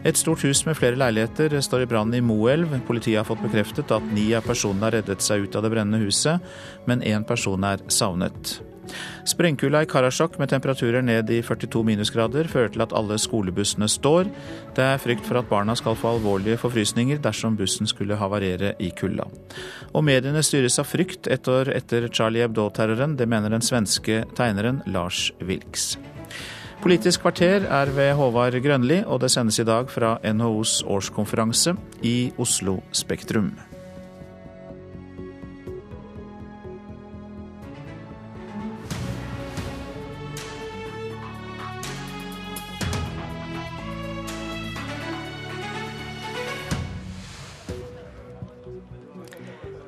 Et stort hus med flere leiligheter står i brann i Moelv. Politiet har fått bekreftet at ni av personene har reddet seg ut av det brennende huset, men én person er savnet. Sprengkulda i Karasjok med temperaturer ned i 42 minusgrader fører til at alle skolebussene står. Det er frykt for at barna skal få alvorlige forfrysninger dersom bussen skulle havarere i kulda. Og mediene styres av frykt ett år etter Charlie Hebdo-terroren. Det mener den svenske tegneren Lars Wilks. Politisk kvarter er ved Håvard Grønli, og det sendes i dag fra NHOs årskonferanse i Oslo Spektrum.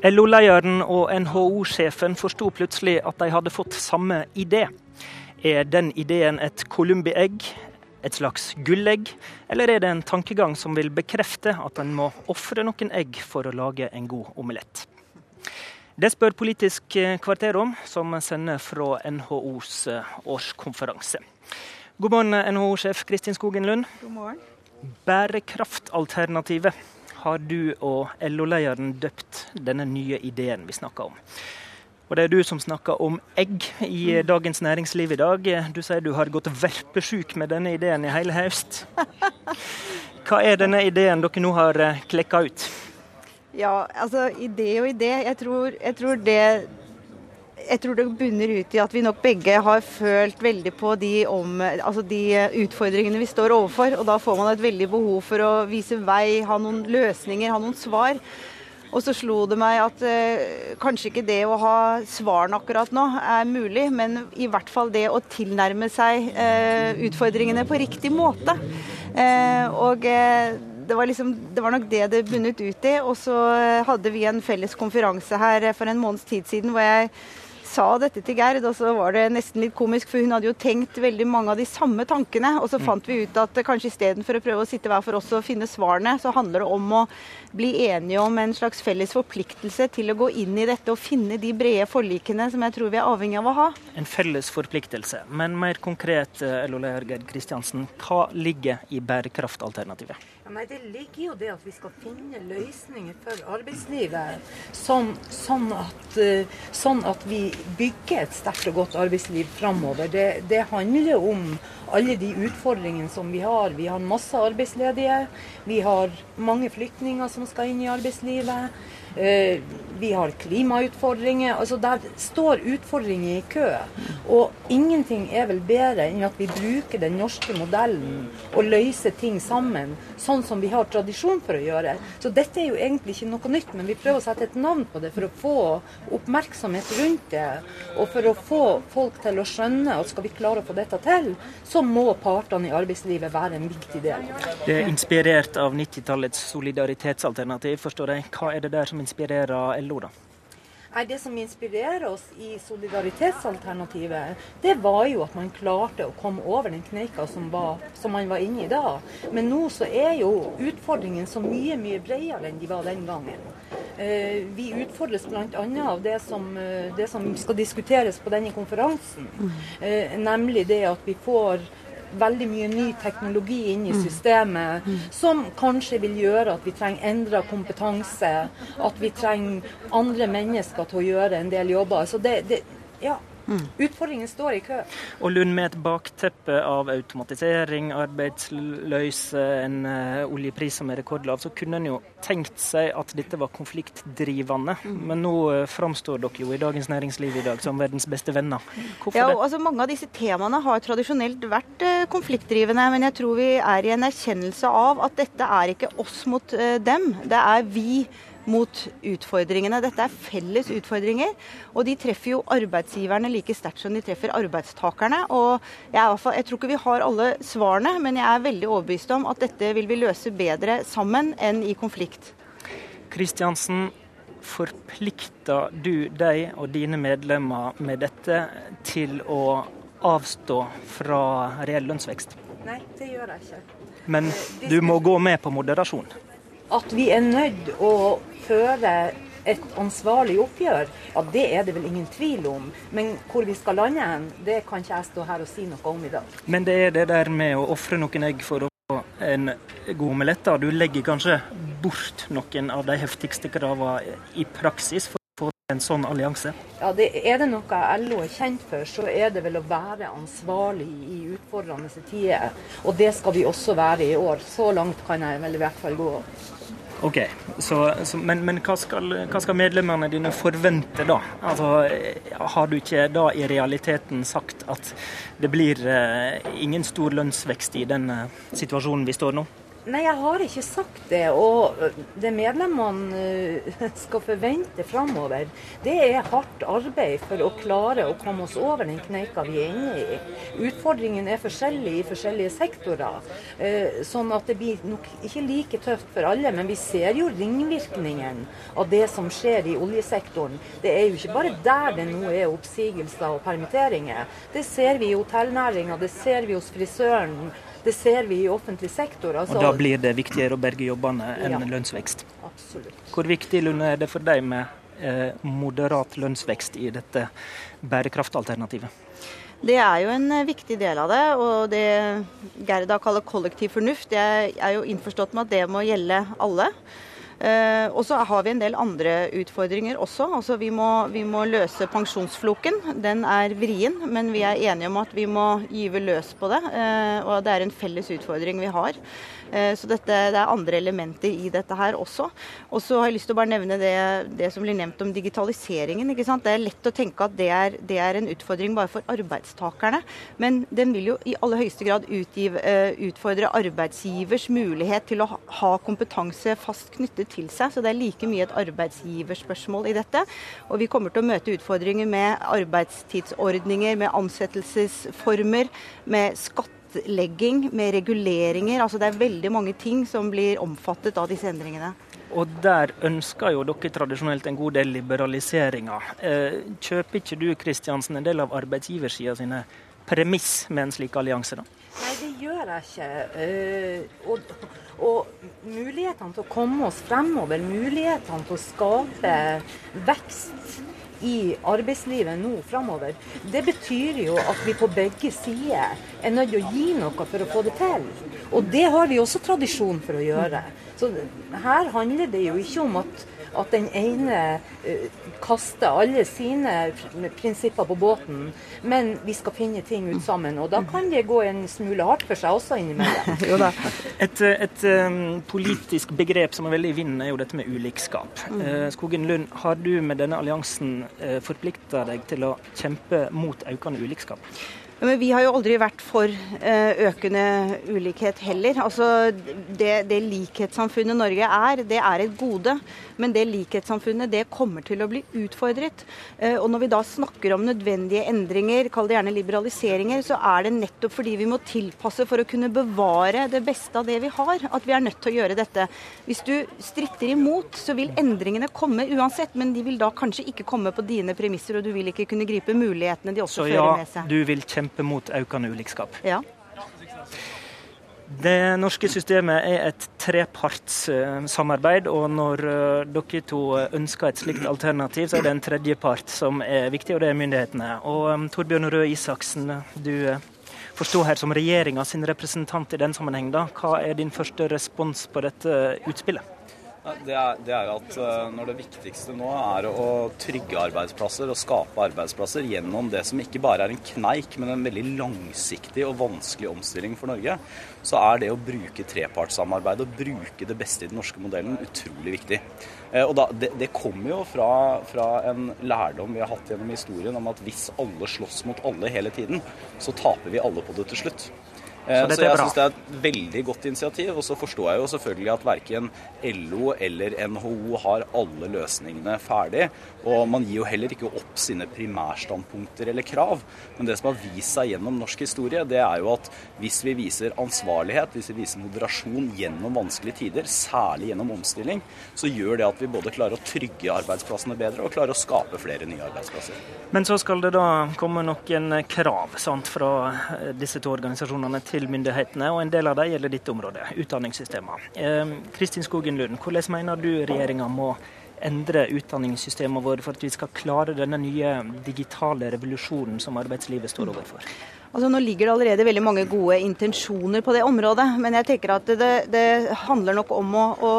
LO-lederen og NHO-sjefen forsto plutselig at de hadde fått samme idé. Er den ideen et columbi-egg, et slags gullegg, eller er det en tankegang som vil bekrefte at en må ofre noen egg for å lage en god omelett? Det spør Politisk kvarter om, som sender fra NHOs eh, årskonferanse. God morgen, NHO-sjef Kristin Skogen Lund. God morgen. Bærekraftalternativet har du og LO-lederen døpt denne nye ideen vi snakker om. Og det er du som snakker om egg i Dagens Næringsliv i dag. Du sier du har gått verpesjuk med denne ideen i hele høst. Hva er denne ideen dere nå har eh, klekka ut? Ja, altså idé og idé. Jeg tror, jeg tror det jeg tror det bunner ut i at vi nok begge har følt veldig på de, om, altså de, utfordringene vi står overfor. Og da får man et veldig behov for å vise vei, ha noen løsninger, ha noen svar. Og så slo det meg at eh, kanskje ikke det å ha svarene akkurat nå er mulig, men i hvert fall det å tilnærme seg eh, utfordringene på riktig måte. Eh, og eh, det var, liksom, det var, nok det det bunnet ut i. Og så hadde vi en felles konferanse her for en måneds tid siden hvor jeg sa dette til Gerd, og så var det nesten litt komisk, for hun hadde jo tenkt veldig mange av de samme tankene. Og så mm. fant vi ut at kanskje istedenfor å prøve å sitte hver for oss og finne svarene, så handler det om å bli enige om en slags felles forpliktelse til å gå inn i dette og finne de brede forlikene som jeg tror vi er avhengig av å ha. En felles forpliktelse. Men mer konkret, LO-leder Gerd Kristiansen, hva ligger i bærekraftalternativet? Ja, nei, Det ligger jo det at vi skal finne løsninger for arbeidslivet, sånn, sånn, at, eh, sånn at, vi bygger et sterkt og godt arbeidsliv framover. Det, det, handler om alle de utfordringene som vi har. Vi har masse arbeidsledige. Vi har mange flyktninger som skal inn i arbeidslivet. Eh, vi har klimautfordringer. altså Der står utfordringer i kø. Og ingenting er vel bedre enn at vi bruker den norske modellen og løser ting sammen, sånn som vi har tradisjon for å gjøre. Så dette er jo egentlig ikke noe nytt, men vi prøver å sette et navn på det for å få oppmerksomhet rundt det. Og for å få folk til å skjønne at skal vi klare å få dette til, så må partene i arbeidslivet være en viktig del. Det er inspirert av 90-tallets solidaritetsalternativ, forstår jeg. Hva er det der som inspirerer LO, da? Nei, Det som inspirerer oss i solidaritetsalternativet, det var jo at man klarte å komme over den kneika som, var, som man var inne i da. Men nå så er jo utfordringen så mye, mye bredere enn de var den gangen. Eh, vi utfordres bl.a. av det som, eh, det som skal diskuteres på denne konferansen. Eh, nemlig det at vi får veldig mye ny teknologi inn i systemet mm. som kanskje vil gjøre at vi trenger endra kompetanse. At vi trenger andre mennesker til å gjøre en del jobber. Så det, det ja, Mm. Utfordringen står i kø. Og Lund, med et bakteppe av automatisering, arbeidsløse, en uh, oljepris som er rekordlav, så kunne en jo tenkt seg at dette var konfliktdrivende. Mm. Men nå uh, framstår dere jo i Dagens Næringsliv i dag som verdens beste venner. Hvorfor ja, det? Altså, mange av disse temaene har tradisjonelt vært uh, konfliktdrivende, men jeg tror vi er i en erkjennelse av at dette er ikke oss mot dem. Det er vi mot utfordringene. Dette er felles utfordringer, og de treffer jo arbeidsgiverne like sterkt som de treffer arbeidstakerne. Og jeg, fall, jeg, tror ikke vi har alle svarene, men jeg er veldig overbevist om at dette vil vi løse bedre sammen enn i konflikt. Kristiansen, forplikter du deg og dine medlemmer med dette til å avstå fra reell lønnsvekst? Nei, det gjør jeg ikke. Men du må gå med på moderasjon? At vi er nødt å føre et ansvarlig oppgjør, ja, det er det vel ingen tvil om. Men hvor vi skal lande hen, det kan ikke jeg stå her og si noe om i dag. Men det er det der med å ofre noen egg for å få en god omelett. Du legger kanskje bort noen av de heftigste kravene i praksis for å få en sånn allianse? Ja, det, Er det noe LO er kjent for, så er det vel å være ansvarlig i utfordrende tider. Og det skal vi også være i år. Så langt kan jeg vel i hvert fall gå. Ok, så, så, Men, men hva, skal, hva, skal, medlemmene dine forvente da? Altså, Har du ikke da i realiteten sagt at det blir eh, ingen stor lønnsvekst i den eh, situasjonen vi står nå? Nei, jeg har ikke sagt det. Og det medlemmene eh, skal forvente framover, det er hardt arbeid for å klare å komme oss over den kneika vi er inne i. Utfordringen er forskjellig i forskjellige sektorer. Eh, sånn at det blir nok ikke like tøft for alle. Men vi ser jo ringvirkningen av det som skjer i oljesektoren. Det er jo ikke bare der det nå er oppsigelser og permitteringer. Det ser vi i hotellnæringa, det ser vi hos frisøren det ser vi i offentlig sektor. Altså. Og da blir det viktigere å berge jobbene enn ja, lønnsvekst? Absolutt. Hvor viktig Lune, er det for deg med eh, moderat lønnsvekst i dette bærekraftalternativet? Det er jo en eh, viktig del av det. Og det Gerda kaller kollektiv fornuft, jeg er jo innforstått med at det må gjelde alle. Uh, og så har vi en del andre utfordringer også. Altså vi må, vi må, løse pensjonsfloken. Den er vrien, men vi er enige om at vi må gyve løs på det. Uh, og det er en felles utfordring vi har. Eh, så dette, det er andre elementer i dette her også. Og så har jeg lyst til å bare nevne det, det som blir nevnt om digitaliseringen. ikke sant? Det er lett å tenke at det er, det er en utfordring bare for arbeidstakerne. Men den vil jo i aller høyeste grad utgive, eh, utfordre arbeidsgivers mulighet til å ha kompetanse fast knyttet til seg. Så det er like mye et arbeidsgiverspørsmål i dette. Og vi kommer til å møte utfordringer med arbeidstidsordninger, med ansettelsesformer, med skatt skattlegging, med reguleringer. Altså det er veldig mange ting som blir omfattet av disse endringene. Og der ønsker jo dere tradisjonelt en god del liberaliseringer. Eh, kjøper ikke du Kristiansen, en del av arbeidsgiversida sine premiss med en slik allianse? da? Nei, det gjør jeg ikke. Uh, og, og, mulighetene til å komme oss fremover, mulighetene til å skape vekst i arbeidslivet nå framover, det betyr jo at vi på begge sider er nødt til å gi noe for å få det til. Og det har vi også tradisjon for å gjøre. Så her handler det jo ikke om at at den ene uh, kaster alle sine prinsipper på båten, men vi skal finne ting ut sammen. Og da kan det gå en smule hardt for seg også innimellom. et, et um, politisk begrep som er veldig i vinden, er jo dette med ulikskap. Uh, Skogen Lund, har du med denne alliansen uh, forplikta deg til å kjempe mot økende ulikskap? Men vi har jo aldri vært for eh, økende ulikhet heller. Altså det, det, likhetssamfunnet Norge er, det er et gode. Men det likhetssamfunnet det kommer til å bli utfordret. Eh, og når vi da snakker om nødvendige endringer, kall det gjerne liberaliseringer, så er det nettopp fordi vi må tilpasse for å kunne bevare det beste av det vi har, at vi er nødt til å gjøre dette. Hvis du stritter imot, så vil endringene komme uansett, men de vil da kanskje ikke komme på dine premisser, og du vil ikke kunne gripe mulighetene de også så, fører med seg. Ja, du vil kjempe kjempe mot økende ulikskap. Ja. Det norske systemet er et trepartssamarbeid, og når eh, dere to ønsker et slikt alternativ, så er det en tredjepart som er viktig, og det er myndighetene. Og um, Torbjørn Røe Isaksen, du forsto her som regjeringa sin representant i den sammenheng. Da. Hva er din første respons på dette utspillet? Det er, det er, at eh, når det viktigste nå er å trygge arbeidsplasser og skape arbeidsplasser gjennom det som ikke bare er en kneik, men en veldig langsiktig og vanskelig omstilling for Norge, så er det å bruke trepartssamarbeid og bruke det beste i den norske modellen utrolig viktig. Eh, og da, det, det kommer jo fra, fra, en lærdom vi har hatt gjennom historien om at hvis alle slåss mot alle hele tiden, så taper vi alle på det til slutt. Eh, så, så jeg syns det er et veldig godt initiativ. Og så forstår jeg jo selvfølgelig at verken LO eller NHO har alle løsningene ferdig. Og man gir jo heller ikke opp sine primærstandpunkter eller krav. Men det som har vist seg gjennom norsk historie, det er jo at hvis vi viser ansvarlighet, hvis vi viser moderasjon gjennom vanskelige tider, særlig gjennom omstilling, så gjør det at vi både klarer å trygge arbeidsplassene bedre og klarer å skape flere nye arbeidsplasser. Men så skal det da komme noen krav sant, fra disse to organisasjonene til til myndighetene, og en del av dem gjelder ditt område, utdanningssystemet. Eh, Kristin Skogen Lund, hvordan mener du regjeringa må endre utdanningssystemet vårt for at vi skal klare denne nye digitale revolusjonen som arbeidslivet står overfor? Altså, nå ligger det allerede veldig mange gode intensjoner på det området, men jeg tenker at det, det handler nok om å, å,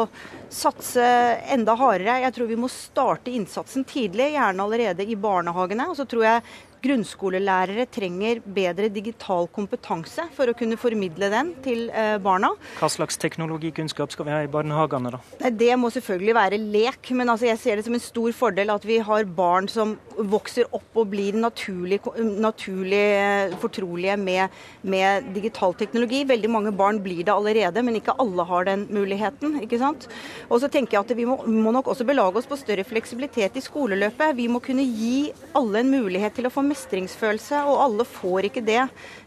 satse enda hardere. Jeg tror vi må starte innsatsen tidlig, gjerne allerede i barnehagene. Og så tror jeg grunnskolelærere trenger bedre digital kompetanse for å kunne formidle den til eh, barna. Hva slags teknologikunnskap skal vi ha i barnehagene, da? Det må selvfølgelig være lek, men altså jeg ser det som en stor fordel at vi har barn som vokser opp og blir naturlig, naturlig eh, fortrolige med, med, digital teknologi. Veldig mange barn blir det allerede, men ikke alle har den muligheten. ikke sant? Og så tenker jeg at Vi må, må nok også belage oss på større fleksibilitet i skoleløpet. Vi må kunne gi alle en mulighet til å få mestringsfølelse, og alle får ikke det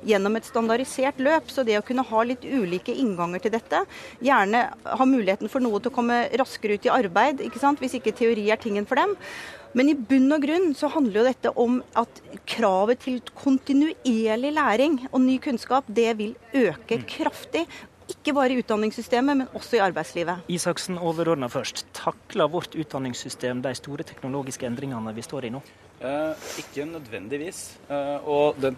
gjennom et standardisert løp. Så det å kunne ha litt ulike innganger til dette, gjerne ha muligheten for noe til å komme raskere ut i arbeid, ikke sant? hvis ikke teori er tingen for dem. Men i bunn og grunn så handler jo dette om at kravet til kontinuerlig læring og ny kunnskap, det vil øke kraftig. Ikke bare i utdanningssystemet, men også i arbeidslivet. Isaksen, overordna først. Takler vårt utdanningssystem de store teknologiske endringene vi står i nå? Eh, ikke nødvendigvis. Eh, og den,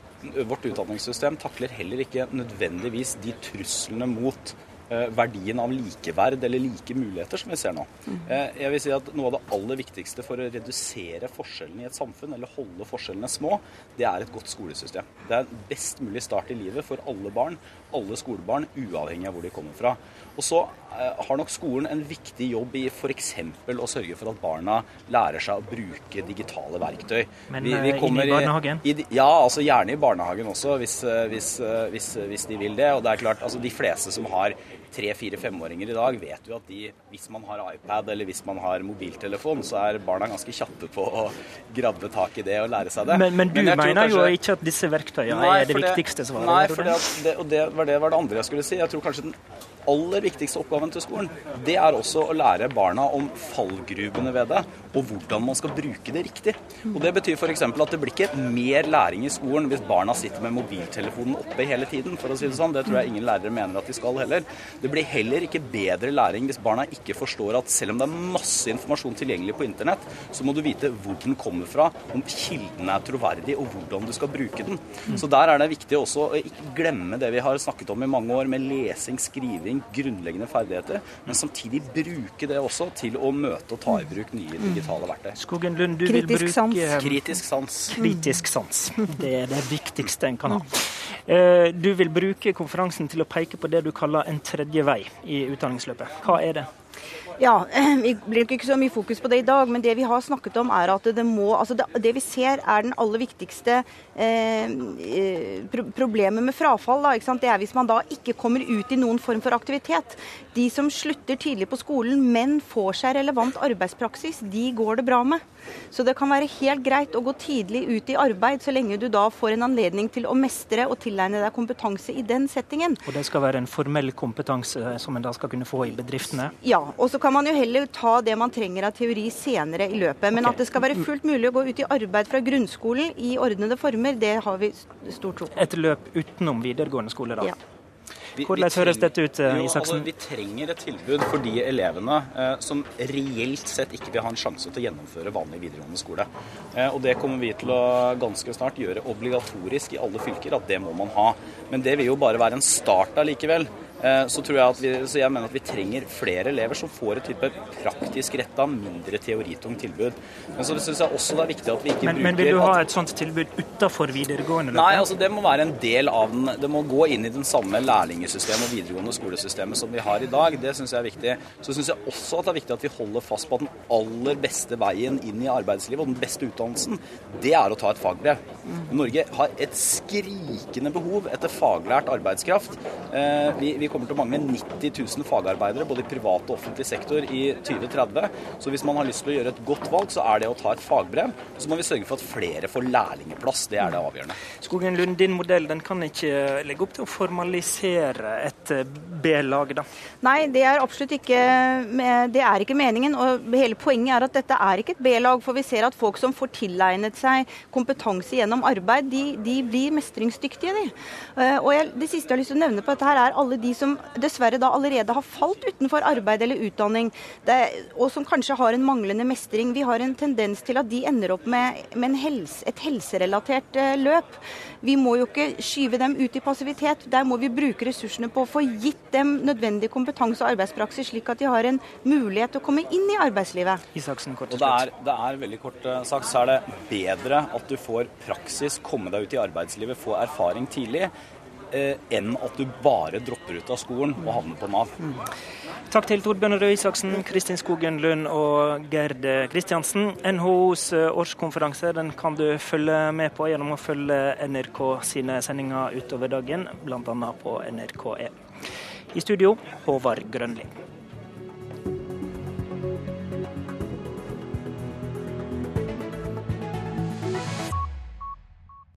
vårt utdanningssystem takler heller ikke nødvendigvis de truslene mot eh, verdien av likeverd eller like muligheter som vi ser nå. Jeg vil si at Noe av det aller viktigste for å redusere forskjellene i et samfunn, eller holde forskjellene små, det er et godt skolesystem. Det er en best mulig start i livet for alle barn, alle skolebarn, uavhengig av hvor de kommer fra. Og så eh, har nok skolen en viktig jobb i f.eks. å sørge for at barna lærer seg å bruke digitale verktøy. Men vi, vi eh, inn i barnehagen? I, ja, altså gjerne i barnehagen også, hvis, eh, hvis, hvis, hvis, de vil det. Og det er klart, altså de fleste som har tre-fire-femåringer i dag vet jo at de, hvis man har iPad eller hvis man har mobiltelefon, så er barna ganske kjappe på å grabbe tak i det og lære seg det. Men, men du men mener kanskje... jo ikke at disse verktøyene nei, er det, det viktigste svaret? Nei, for det, og det var, det var det andre jeg skulle si. Jeg tror kanskje den aller viktigste oppgaven til skolen, det er også å lære barna om fallgruvene ved det, og hvordan man skal bruke det riktig. Og Det betyr f.eks. at det blir ikke mer læring i skolen hvis barna sitter med mobiltelefonen oppe hele tiden, for å si det sånn. Det tror jeg ingen lærere mener at de skal heller. Det blir heller ikke bedre læring hvis barna ikke forstår at selv om det er masse informasjon tilgjengelig på internett, så må du vite hvor den kommer fra, om kilden er troverdig, og hvordan du skal bruke den. Så der er det viktig også å ikke glemme det vi har snakket om i mange år, med lesing, skriving læring, grunnleggende ferdigheter, men samtidig bruke det også til å møte og ta i bruk nye digitale verktøy. Skogen Lund, du Kritisk vil bruke sans. Kritisk sans. Kritisk sans. Det er det viktigste en kan ha. Eh, du vil bruke konferansen til å peke på det du kaller en tredje vei i utdanningsløpet. Hva er det? Ja, Vi blir ikke så mye fokus på det i dag, men det vi har snakket om er at det må altså det, det vi ser er den aller viktigste eh, eh pro problemet med frafall. Da, det er hvis man da ikke kommer ut i noen form for aktivitet. De som slutter tidlig på skolen, men får seg relevant arbeidspraksis, de går det bra med. Så det kan være helt greit å gå tidlig ut i arbeid, så lenge du da får en anledning til å mestre og tilegne deg kompetanse i den settingen. Og det skal være en formell kompetanse som en da skal kunne få i bedriftene? Ja, og så kan man jo heller ta det man trenger av teori senere i løpet. Men okay. at det skal være fullt mulig å gå ut i arbeid fra grunnskolen i ordnede former, det har vi stor tro på. Et løp utenom videregående skole, da? Ja. Hvordan høres dette ut, eh, Isaksen? Altså, vi trenger et tilbud for de elevene eh, som reelt sett ikke vil ha en sjanse til å gjennomføre vanlig videregående skole. Eh, og Det kommer vi til å ganske snart gjøre obligatorisk i alle fylker, at det må man ha. Men det vil jo bare være en start allikevel. Eh, så, tror jeg at vi, så jeg mener at vi trenger flere elever som får et type praktisk retta, mindre teoritungt tilbud. Men så syns jeg også det er viktig at vi ikke men, bruker Men vil du ha et sånt tilbud utafor videregående? Nei, altså det må være en del av den. Det må gå inn i den samme lærlingsystemet og videregående skolesystemet som vi har i dag. Det syns jeg er viktig. Så syns jeg også at det er viktig at vi holder fast på at den aller beste veien inn i arbeidslivet og den beste utdannelsen, det er å ta et fagbrev. Norge har et skrikende behov etter faglært arbeidskraft. Eh, vi, vi kommer til å mangle 90 000 fagarbeidere både i privat og offentlig sektor i 2030. Så hvis man har lyst til å gjøre et godt valg, så er det å ta et fagbrev. Så må vi sørge for at flere får lærlingeplass. Det er det avgjørende. Skogen Lund, din modell den kan ikke legge opp til å formalisere et eh, B-lag, da? Nei, det er absolutt ikke, det er ikke meningen. Og hele poenget er at dette er ikke et B-lag. For vi ser at folk som får tilegnet seg kompetanse gjennom arbeid, de, de blir mestringsdyktige, de. Eh, og jeg, det siste jeg har lyst til å nevne på dette her, er alle de som dessverre da allerede har falt utenfor arbeid eller utdanning, det, og som kanskje har en manglende mestring. Vi har en tendens til at de ender opp med, med helse, et helserelatert eh, løp. Vi må jo ikke skyve dem ut i passivitet. Der må vi bruke ressursene på å få gitt dem nødvendig kompetanse og arbeidspraksis, slik at de har en mulighet til å komme inn i arbeidslivet. Isaksen, kort og det er, det er veldig kort eh, sagt så er det bedre at du får praksis, komme deg ut i arbeidslivet, få erfaring tidlig, enn at du bare dropper ut av skolen og havner på Nav. Mm. Takk til Torbjørn Røe Isaksen, Kristin Skogen Lund og Gerd Kristiansen. NHOs eh, årskonferanse den kan du følge med på gjennom å følge NRK sine sendinger utover dagen, bl.a. på NRK1. I studio, Håvard Grønli.